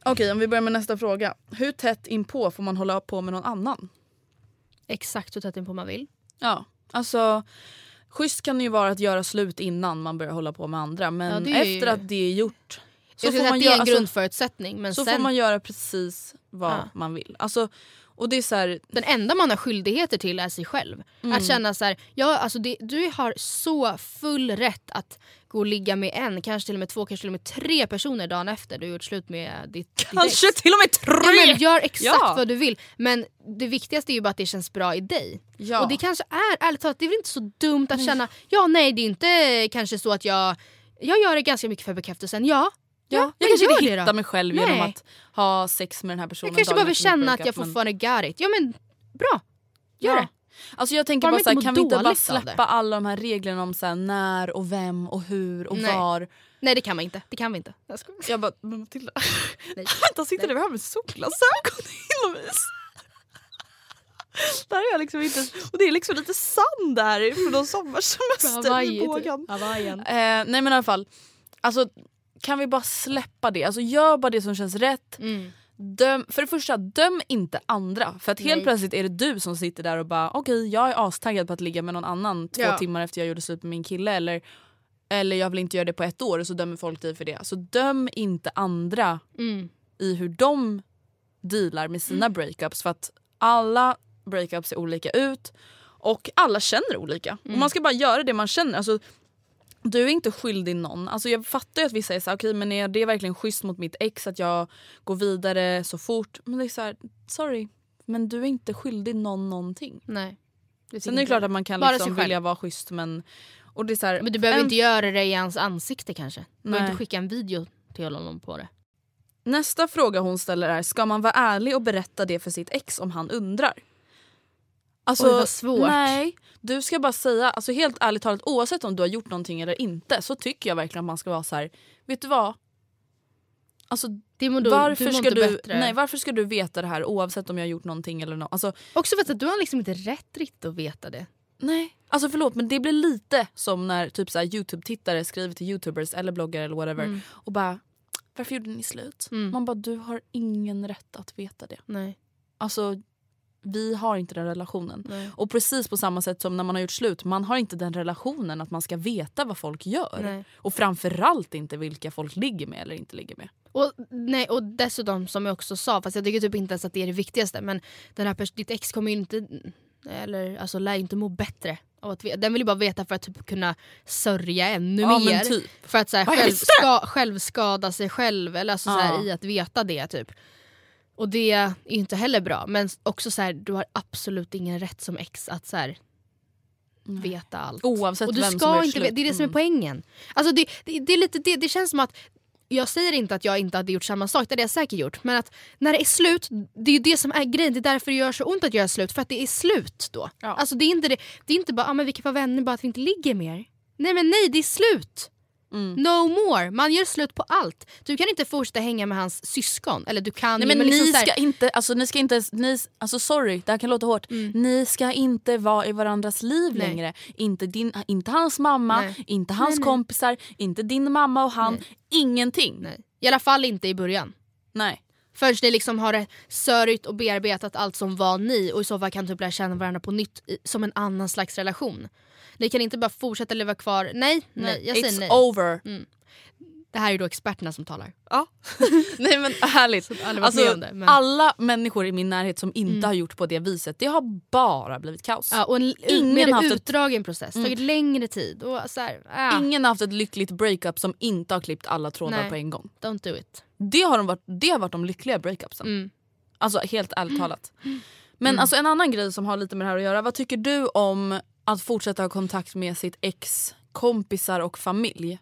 Okej, om vi börjar med nästa fråga. Hur tätt inpå får man hålla på med någon annan? Exakt hur tätt inpå man vill. Ja, alltså schysst kan det ju vara att göra slut innan man börjar hålla på med andra. Men Ja, ju- efter att det är gjort så, jag får skulle säga man, att det är en alltså, grundförutsättning men så sen får man göra precis vad Ja. man vill. Alltså, och det är så här, den enda man har skyldigheter till är sig själv. Mm. Att känna så här, ja, alltså det, du har så full rätt att gå och ligga med en, kanske till och med två, kanske till och med tre personer dagen efter du har gjort slut med ditt, ditt kanske ex. till och med tre! Ja, men gör exakt Ja. vad du vill. Men det viktigaste är ju bara att det känns bra i dig. Ja. Och det kanske är, ärligt talat, det är väl inte så dumt att känna, ja nej det är inte kanske så att jag, jag gör det ganska mycket för bekräftelsen, ja. Ja, Ja, jag kanske inte hittar mig själv Nej. genom att ha sex med den här personen Jag kanske behöver känna att jag fortfarande got it. Ja men bra, gör Ja. det. Alltså jag tänker Bara bara, man så här, inte kan vi inte bara släppa alla de här reglerna om så här, när och vem och hur och Nej. var. Nej det kan man inte, det kan vi inte. Jag skojar. Jag bara, men Matilda. Vänta, sitter du här med solglasögon inomhus? Där är jag liksom inte, och det är liksom lite sand där från någon sommarsemester i typ. bågen. Hawaiian. Eh, nej men i alla fall, alltså, kan vi bara släppa det? Alltså, gör bara det som känns rätt. Mm. Döm, för det första, döm inte andra. För att helt Nej. plötsligt är det du som sitter där och bara okej jag är astaggad på att ligga med någon annan två Ja. timmar efter jag gjorde slut med min kille. Eller, eller jag vill inte göra det på ett år och så dömer folk dig för det. Så döm inte andra Mm. i hur de dealar med sina breakups. För att alla breakups ser olika ut och alla känner olika. Och man ska bara göra det man känner. Alltså, du är inte skyldig någon. Alltså jag fattar ju att vissa är såhär, okej men är det verkligen schysst mot mitt ex att jag går vidare så fort? Men det är såhär, sorry. Men du är inte skyldig någon någonting. Nej. Det Sen är det klart att man kan Bara liksom vilja vara schysst men... Och det är så här, Men du behöver en- inte göra det i hans ansikte kanske. Du behöver inte skicka en video till honom på det. Nästa fråga hon ställer är, ska man vara ärlig och berätta det för sitt ex om han undrar? Alltså, Oj, vad svårt. Nej, du ska bara säga, alltså helt ärligt talat oavsett om du har gjort någonting eller inte så tycker jag verkligen att man ska vara så här. vet du vad? Alltså, Det mår varför, du mår ska du, bättre. nej, varför ska du veta det här oavsett om jag har gjort någonting eller något? Alltså, Också för att du har liksom inte rätt riktigt att veta det. nej. Alltså förlåt men det blir lite som när typ så Youtube-tittare skriver till youtubers eller bloggare eller whatever Mm. och bara varför gjorde ni slut? Man bara du har ingen rätt att veta det. Nej. Alltså vi har inte den relationen. Nej. Och precis på samma sätt som när man har gjort slut, man har inte den relationen att man ska veta vad folk gör. Nej. Och framförallt inte vilka folk ligger med eller inte ligger med. Och, nej, och dessutom som jag också sa, fast jag tycker typ inte ens att det är det viktigaste men den här pers- ditt ex kommer ju inte, eller alltså lär inte må bättre av att. Den vill ju bara veta för att typ kunna sörja ännu Ja, mer. typ. För att så här, själv, ska, självskada sig själv eller alltså, så här, Ja. i att veta det typ. Och det är inte heller bra men också så här, du har absolut ingen rätt som ex att så här, veta allt. Oavsett och du vem som ska gjort inte, veta- Det är det som är Mm. poängen. Alltså det, det, det, är lite, det, det känns som att jag säger inte att jag inte hade gjort samma sak, det hade jag säkert gjort. Men att när det är slut, det är det som är grejen. Det är därför det gör så ont att göra slut. För att det är slut då. Ja. Alltså det är inte, det, det är inte bara ah, men vi kan vara vänner bara att vi inte ligger mer. Nej men nej, det är slut. Mm. No more. Man gör slut på allt. Du kan inte fortsätta hänga med hans syskon. Eller du kan Nej ju, men liksom ni här- ska inte, alltså ni ska inte, ni, alltså sorry det här kan låta hårt. Ni ska inte vara i varandras liv Nej. längre. Inte, din, inte hans mamma, Nej. inte hans Nej, kompisar, inte din mamma och han. Ingenting. Nej. I alla fall inte i början. Nej. Förrän ni liksom har sörjt och bearbetat allt som var ni och i så fall kan typ lära känna varandra på nytt i, som en annan slags relation. Ni kan inte bara fortsätta leva kvar. Nej, nej, jag It's säger nej. over. Det här är då experterna som talar. Ja. Nej men ärligt. Så alla har varit med Alltså, det, men- Alla människor i min närhet som inte har gjort på det viset, det har bara blivit kaos. Ja, och en Ingen har haft ett- utdragen process, tagit längre tid. Och så här, ah, Ingen har haft ett lyckligt breakup som inte har klippt alla trådar Nej. på en gång. Don't do it. Det har, de varit, det har varit de lyckliga breakupsen. Mm. Alltså helt ärligt talat. Men alltså, en annan grej som har lite med det här att göra. Vad tycker du om att fortsätta ha kontakt med sitt ex kompisar och familj?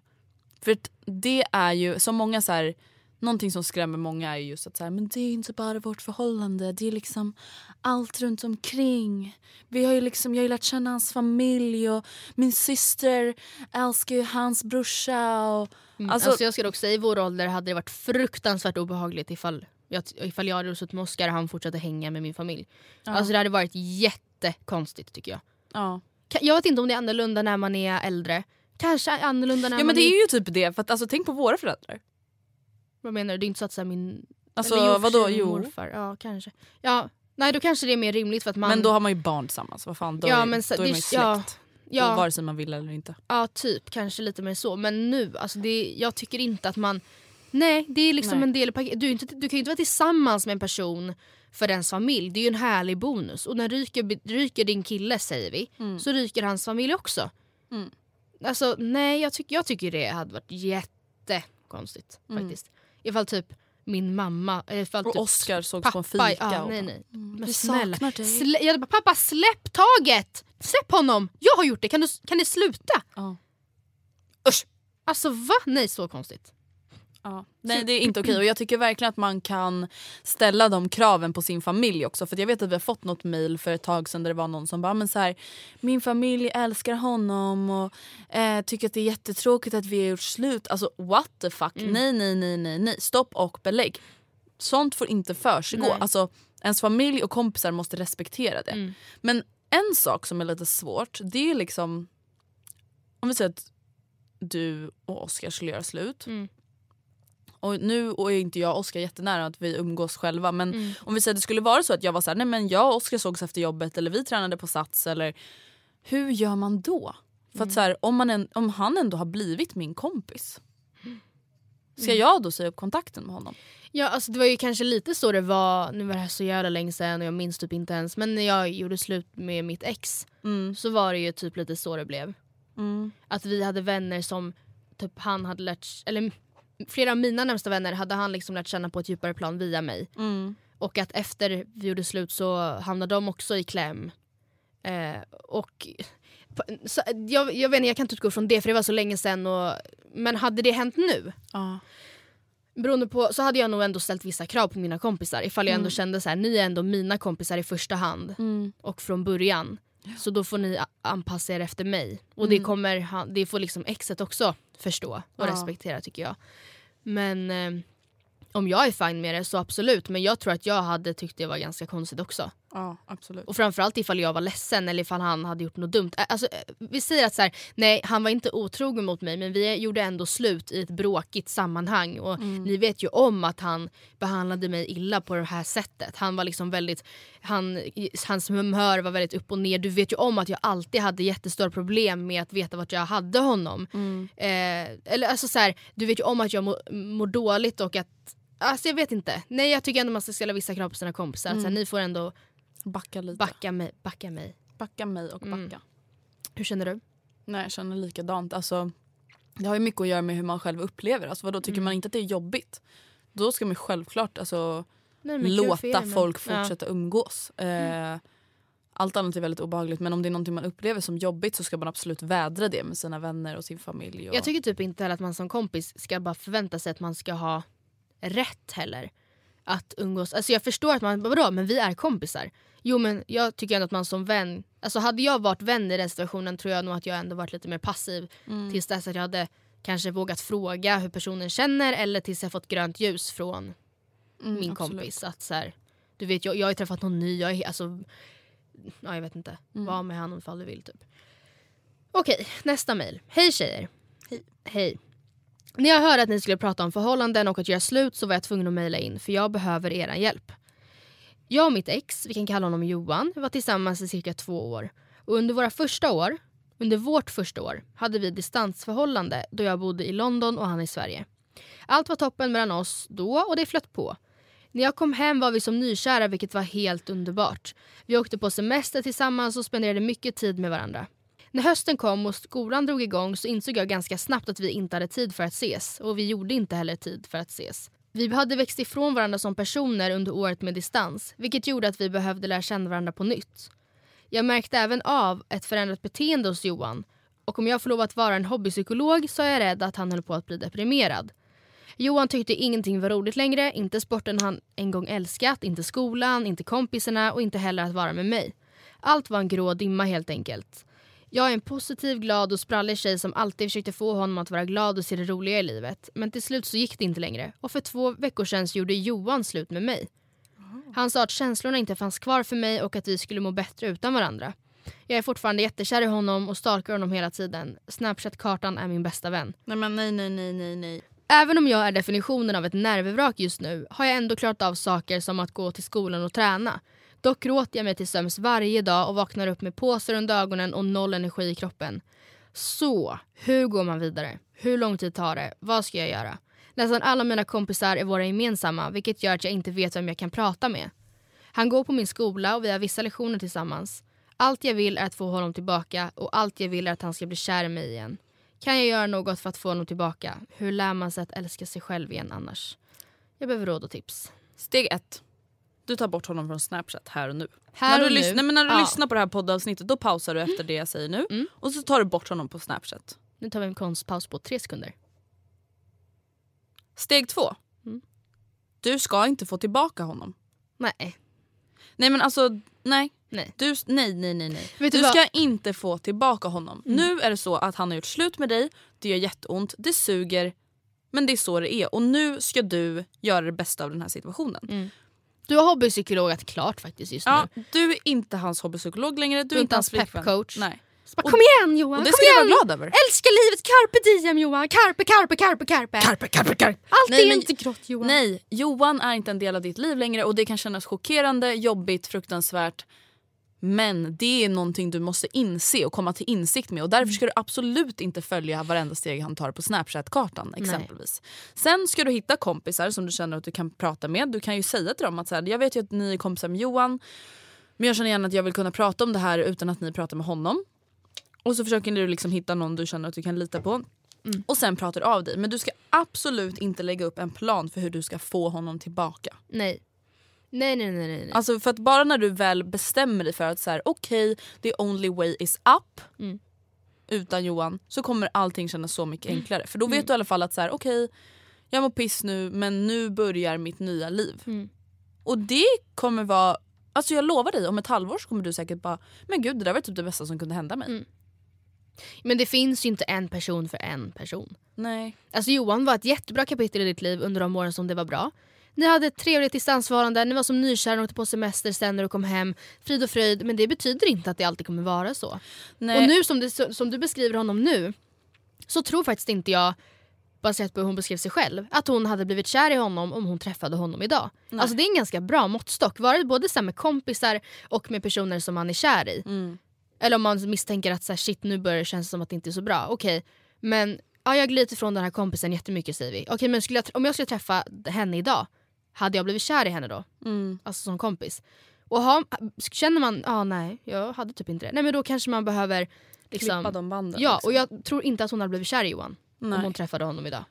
För det är ju, som många så här, någonting som skrämmer många är ju just att så här, men det är inte bara vårt förhållande, det är liksom allt runt omkring. Vi har ju liksom, jag har ju lärt känna hans familj och min syster älskar ju hans brorsa. Och, Alltså, alltså, jag skulle också säga i vår ålder hade det varit fruktansvärt obehagligt ifall jag, ifall jag hade suttit med Oscar och han fortsatte hänga med min familj. Alltså det hade varit jättekonstigt tycker jag. ja. Jag vet inte om det är annorlunda när man är äldre. Kanske annorlunda när ja man men det är ju typ det, för att alltså, tänk på våra föräldrar. Vad menar du? Det är inte så att så här, min... Alltså jo, vadå? Jo. Morfar. Ja kanske. Ja, nej då kanske det är mer rimligt för att man... Men då har man ju barn tillsammans, vad fan, då, Ja, är, men så- då är det- man ju släkt. ja, ja. Vare sig man vill eller inte. Ja, typ. Kanske lite mer så. Men nu, alltså det, jag tycker inte att man... Nej, det är liksom Nej. en del i paketet. Du, inte, du kan ju inte vara tillsammans med en person för ens familj. Det är ju en härlig bonus. Och när ryker, ryker din kille, säger vi, så ryker hans familj också. Mm. Alltså nej, jag, tyck, jag tycker det hade varit jättekonstigt faktiskt. Ifall typ min mamma... eller Ifall Och typ Oscar sågs på en fika. Ja, nej, nej. Men vi snälla. Slä, jag bara, pappa släpp taget! Släpp honom! Jag har gjort det, kan, du, kan ni sluta? Ja. Usch! Alltså va? Nej så konstigt. Ja. Nej det är inte okej och jag tycker verkligen att man kan ställa de kraven på sin familj också. För jag vet att vi har fått något mail för ett tag sedan där det var någon som bara men så här, min familj älskar honom och eh, tycker att det är jättetråkigt att vi har gjort slut. Alltså what the fuck, nej nej nej nej nej stopp och belägg. Sånt får inte försiggå. Alltså, ens familj och kompisar måste respektera det. Mm. Men en sak som är lite svårt det är liksom om vi säger att du och Oskar skulle göra slut. Mm. Och nu och är inte jag och Oskar jättenära att vi umgås själva men Mm. om vi säger att det skulle vara så att jag var så här, nej men jag och Oskar sågs efter jobbet eller vi tränade på Sats eller hur gör man då? För Mm. att så här, om, man en, om han ändå har blivit min kompis ska Mm. jag då säga upp kontakten med honom? Ja alltså det var ju kanske lite så det var, nu var det här så jävla länge sedan och jag minns typ inte ens. Men när jag gjorde slut med mitt ex Mm. så var det ju typ lite så det blev. Mm. Att vi hade vänner som typ han hade lärt, eller flera av mina närmsta vänner hade han liksom lärt känna på ett djupare plan via mig. Mm. Och att efter vi gjorde slut så hamnade de också i kläm. Eh, och så, jag, jag vet inte, jag kan inte utgå från det för det var så länge. Och, men hade det hänt nu? Ja. Beroende på, så hade jag nog ändå ställt vissa krav på mina kompisar. Ifall jag ändå Mm. kände så här, ni är ändå mina kompisar i första hand. Och från början. Så då får ni anpassa er efter mig. Och det, kommer, det får liksom exet också förstå och Ja. respektera tycker jag. Men eh, om jag är fine med det så absolut. Men jag tror att jag hade tyckt det var ganska konstigt också. Ja, absolut. Och framförallt ifall jag var ledsen eller ifall han hade gjort något dumt. Alltså, vi säger att så här, nej han var inte otrogen mot mig men vi gjorde ändå slut i ett bråkigt sammanhang. Och Ni vet ju om att han behandlade mig illa på det här sättet. Han var liksom väldigt, han, hans humör var väldigt upp och ner. Du vet ju om att jag alltid hade jättestora problem med att veta vart jag hade honom. Eh, eller alltså så här, du vet ju om att jag mår mår dåligt och att Alltså jag vet inte. Nej jag tycker ändå man ska ställa vissa krav på sina kompisar. Så här, ni får ändå Backa lite. backa mig. Backa mig. Backa mig och backa. Mm. Hur känner du? Nej jag känner likadant. Alltså, det har ju mycket att göra med hur man själv upplever alltså, vadå, Tycker man inte att det är jobbigt då ska man självklart alltså, Nej, låta er, men- folk Ja. fortsätta umgås. Eh, allt annat är väldigt obehagligt men om det är någonting man upplever som jobbigt så ska man absolut vädra det med sina vänner och sin familj. Och... Jag tycker typ inte heller att man som kompis ska bara förvänta sig att man ska ha rätt heller. Att umgås. Alltså jag förstår att man, vadå men vi är kompisar. Jo men jag tycker ändå att man som vän, alltså hade jag varit vän i den situationen tror jag nog att jag ändå varit lite mer passiv Mm. tills dess att jag hade kanske vågat fråga hur personen känner eller tills jag fått grönt ljus från Mm, min absolut. kompis. Att så här, du vet jag, jag har ju träffat någon ny, jag är, alltså, ja, jag vet inte. Mm. Var med honom ifall du vill typ. Okej, nästa mejl. Hej tjejer. Hej. Hej. När jag hörde att ni skulle prata om förhållanden och att göra slut så var jag tvungen att mejla in för jag behöver er hjälp. Jag och mitt ex, vi kan kalla honom Johan, var tillsammans i cirka två år. Och under våra första år, under vårt första år, hade vi distansförhållande då jag bodde i London och han i Sverige. Allt var toppen mellan oss då och det flöt på. När jag kom hem var vi som nykära vilket var helt underbart. Vi åkte på semester tillsammans och spenderade mycket tid med varandra. När hösten kom och skolan drog igång så insåg jag ganska snabbt att vi inte hade tid för att ses och vi gjorde inte heller tid för att ses. Vi hade växt ifrån varandra som personer under året med distans vilket gjorde att vi behövde lära känna varandra på nytt. Jag märkte även av ett förändrat beteende hos Johan och om jag får lov att vara en hobbypsykolog så är jag rädd att han höll på att bli deprimerad. Johan tyckte ingenting var roligt längre, inte sporten han en gång älskat, inte skolan, inte kompisarna och inte heller att vara med mig. Allt var en grå dimma helt enkelt. Jag är en positiv, glad och sprallig tjej som alltid försökte få honom att vara glad och se det roliga i livet. Men till slut så gick det inte längre och för två veckor sedan gjorde Johan slut med mig. Han sa att känslorna inte fanns kvar för mig och att vi skulle må bättre utan varandra. Jag är fortfarande jättekär i honom och stalkar honom hela tiden. Snapchat-kartan är min bästa vän. Nej men nej nej nej nej nej. Även om jag är definitionen av ett nervvrak just nu har jag ändå klarat av saker som att gå till skolan och träna. Dock gråter jag mig till sömns varje dag och vaknar upp med påsar under ögonen och noll energi i kroppen. Så, hur går man vidare? Hur lång tid tar det? Vad ska jag göra? Nästan alla mina kompisar är våra gemensamma vilket gör att jag inte vet vem jag kan prata med. Han går på min skola och vi har vissa lektioner tillsammans. Allt jag vill är att få honom tillbaka och allt jag vill är att han ska bli kär i mig igen. Kan jag göra något för att få honom tillbaka? Hur lär man sig att älska sig själv igen annars? Jag behöver råd och tips. Steg ett. Du tar bort honom från Snapchat här och nu. Här när och du, nu. lyssnar, men när du Ja. lyssnar på det här poddavsnittet då pausar du efter det jag säger nu. Mm. Och så tar du bort honom på Snapchat. Nu tar vi en konstpaus på tre sekunder. Steg två. Mm. Du ska inte få tillbaka honom. Nej. Nej men alltså nej. Nej. Du, nej nej nej nej. Du du vad? ska inte få tillbaka honom. Nu är det så att han har gjort slut med dig. Det gör jätteont. Det suger. Men det är så det är. Och nu ska du göra det bästa av den här situationen. Du har hobbypsykologat klart faktiskt just Ja, nu. du är inte hans hobbypsykolog längre. Du är inte hans. Nej. Bara, Och- kom igen Johan, Och det ska du vara glad över. Älska livet, carpe diem Johan! Carpe, carpe, carpe, carpe! Carpe, carpe, carpe. Allt Nej, är men- inte grått Johan. Nej, Johan är inte en del av ditt liv längre och det kan kännas chockerande, jobbigt, fruktansvärt. Men det är någonting du måste inse och komma till insikt med och därför ska du absolut inte följa varenda steg han tar på Snapchat-kartan exempelvis. Sen ska du hitta kompisar som du känner att du kan prata med. Du kan ju säga till dem att så här, jag vet ju att ni är kompisar med Johan men jag känner gärna att jag vill kunna prata om det här utan att ni pratar med honom. Och så försöker du liksom hitta någon du känner att du kan lita på. Och sen pratar du av dig. Men du ska absolut inte lägga upp en plan för hur du ska få honom tillbaka. Nej. Nej nej nej. nej. Alltså för att bara när du väl bestämmer dig för att så här, okej, the only way is up. Mm. Utan Johan så kommer allting kännas så mycket enklare. För då vet du i alla fall att så här, okej, jag mår piss nu men nu börjar mitt nya liv. Mm. Och det kommer vara, alltså jag lovar dig om ett halvår så kommer du säkert bara, men gud det där var typ det bästa som kunde hända mig. Mm. Men det finns ju inte en person för en person. Nej. Alltså Johan var ett jättebra kapitel i ditt liv under de åren som det var bra. Ni hade ett trevligt distansförhållande, ni var som nykära och åkte på semester sen när du kom hem. Frid och fröjd, men det betyder inte att det alltid kommer vara så. Nej. Och nu som, det, som du beskriver honom nu så tror faktiskt inte jag, baserat på hur hon beskrev sig själv, att hon hade blivit kär i honom om hon träffade honom idag. Alltså det är en ganska bra måttstock, vare både så med kompisar och med personer som man är kär i. Mm. Eller om man misstänker att så här, shit nu börjar det kännas som att det inte är så bra. Okej, men ja, jag glider ifrån den här kompisen jättemycket säger vi. Okej men skulle jag, om jag skulle träffa henne idag, hade jag blivit kär i henne då? Mm. Alltså som kompis. Och ha, känner man, ja ah, nej jag hade typ inte det. Nej men då kanske man behöver liksom, Klippa de banden. Ja liksom. och jag tror inte att hon hade blivit kär i Johan Nej. om hon träffade honom idag.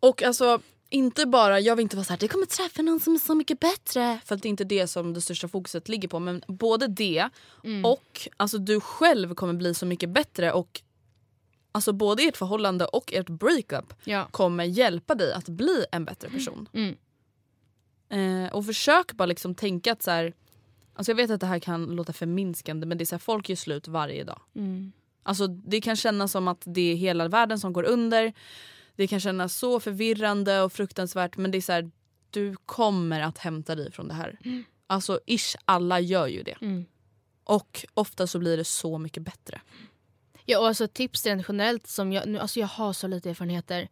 Och alltså inte bara, jag vill inte vara så här, det kommer träffa någon som är så mycket bättre. För att det är inte det som det största fokuset ligger på. Men både det Mm. och alltså du själv kommer bli så mycket bättre. Och alltså både ert förhållande och ert breakup Ja. kommer hjälpa dig att bli en bättre person. Mm. Eh, och försök bara liksom tänka att så här, alltså jag vet att det här kan låta förminskande men det är så här, folk gör slut varje dag. Mm. Alltså det kan kännas som att det är hela världen som går under. Det kan kännas så förvirrande och fruktansvärt men det är så här, du kommer att hämta dig från det här. Alltså ish, alla gör ju det. Mm. Och ofta så blir det så mycket bättre. Ja och alltså tips rent generellt som jag, nu, alltså jag har så lite erfarenheter,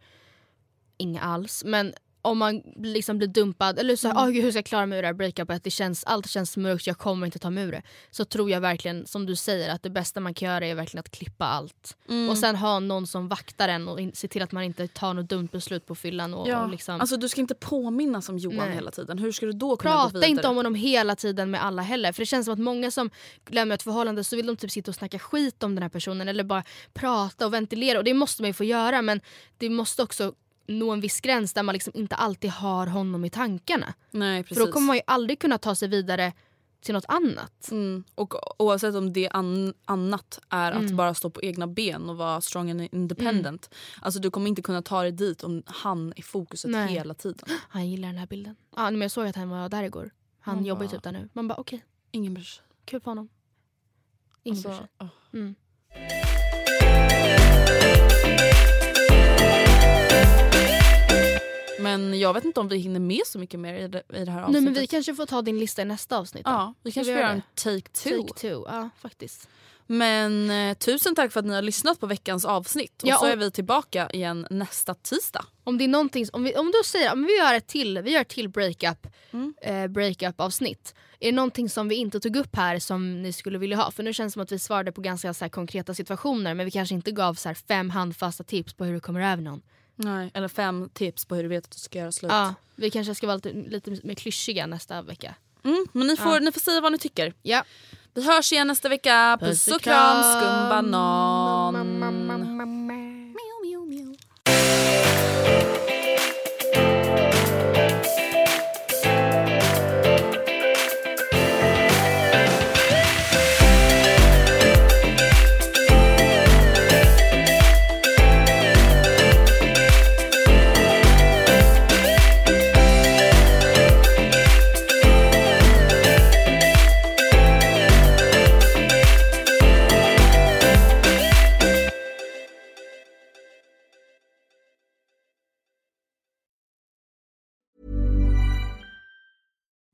inga alls, men om man liksom blir dumpad eller så här, "Åh, gud, hur ska jag klara mig ur det här breakupet, det känns, allt känns mörkt, jag kommer inte ta mig ur det. Så tror jag verkligen, som du säger, att det bästa man kan göra är verkligen att klippa allt. Och sen ha någon som vaktar en och in, se till att man inte tar något dumt beslut på fyllan. Och, och liksom, Alltså du ska inte påminnas om Johan Nej. hela tiden. Hur ska du då kunna gå Prata vidare? inte om honom hela tiden med alla heller. För det känns som att många som lämnar ett förhållande så vill de typ sitta och snacka skit om den här personen eller bara prata och ventilera. Och det måste man ju få göra men det måste också nå en viss gräns där man liksom inte alltid har honom i tankarna. Nej precis. För då kommer man ju aldrig kunna ta sig vidare till något annat. Mm. Och oavsett om det an- annat är att Mm. bara stå på egna ben och vara strong and independent. Alltså du kommer inte kunna ta dig dit om han är fokuset Nej. hela tiden. Han gillar den här bilden. Ja, men jag såg att han var där igår. Han jobbar ju typ där nu. Man bara okej, Ingen bryr sig. kul för honom. Ingen bryr Alltså, sig. åh. Mm. Men jag vet inte om vi hinner med så mycket mer i det, i det här avsnittet. Nej men vi kanske får ta din lista i nästa avsnitt då. Ja, vi Ska kanske vi får göra en take two. Take two, ja faktiskt. Men eh, tusen tack för att ni har lyssnat på veckans avsnitt. Och Ja, så är vi tillbaka igen nästa tisdag. Om det är någonting, om, vi, om du säger om vi gör ett till, vi gör ett till breakup, Mm. eh, breakup avsnitt. Är det någonting som vi inte tog upp här som ni skulle vilja ha? För nu känns det som att vi svarade på ganska så konkreta situationer men vi kanske inte gav så fem handfasta tips på hur du kommer över någon. Nej. Eller fem tips på hur du vet att du ska göra slut. Ja, vi kanske ska vara lite, lite mer klyschiga nästa vecka. Mm, men ni får, Ja. ni får säga vad ni tycker. Ja. Vi hörs igen nästa vecka. Puss och kram, skumbanan.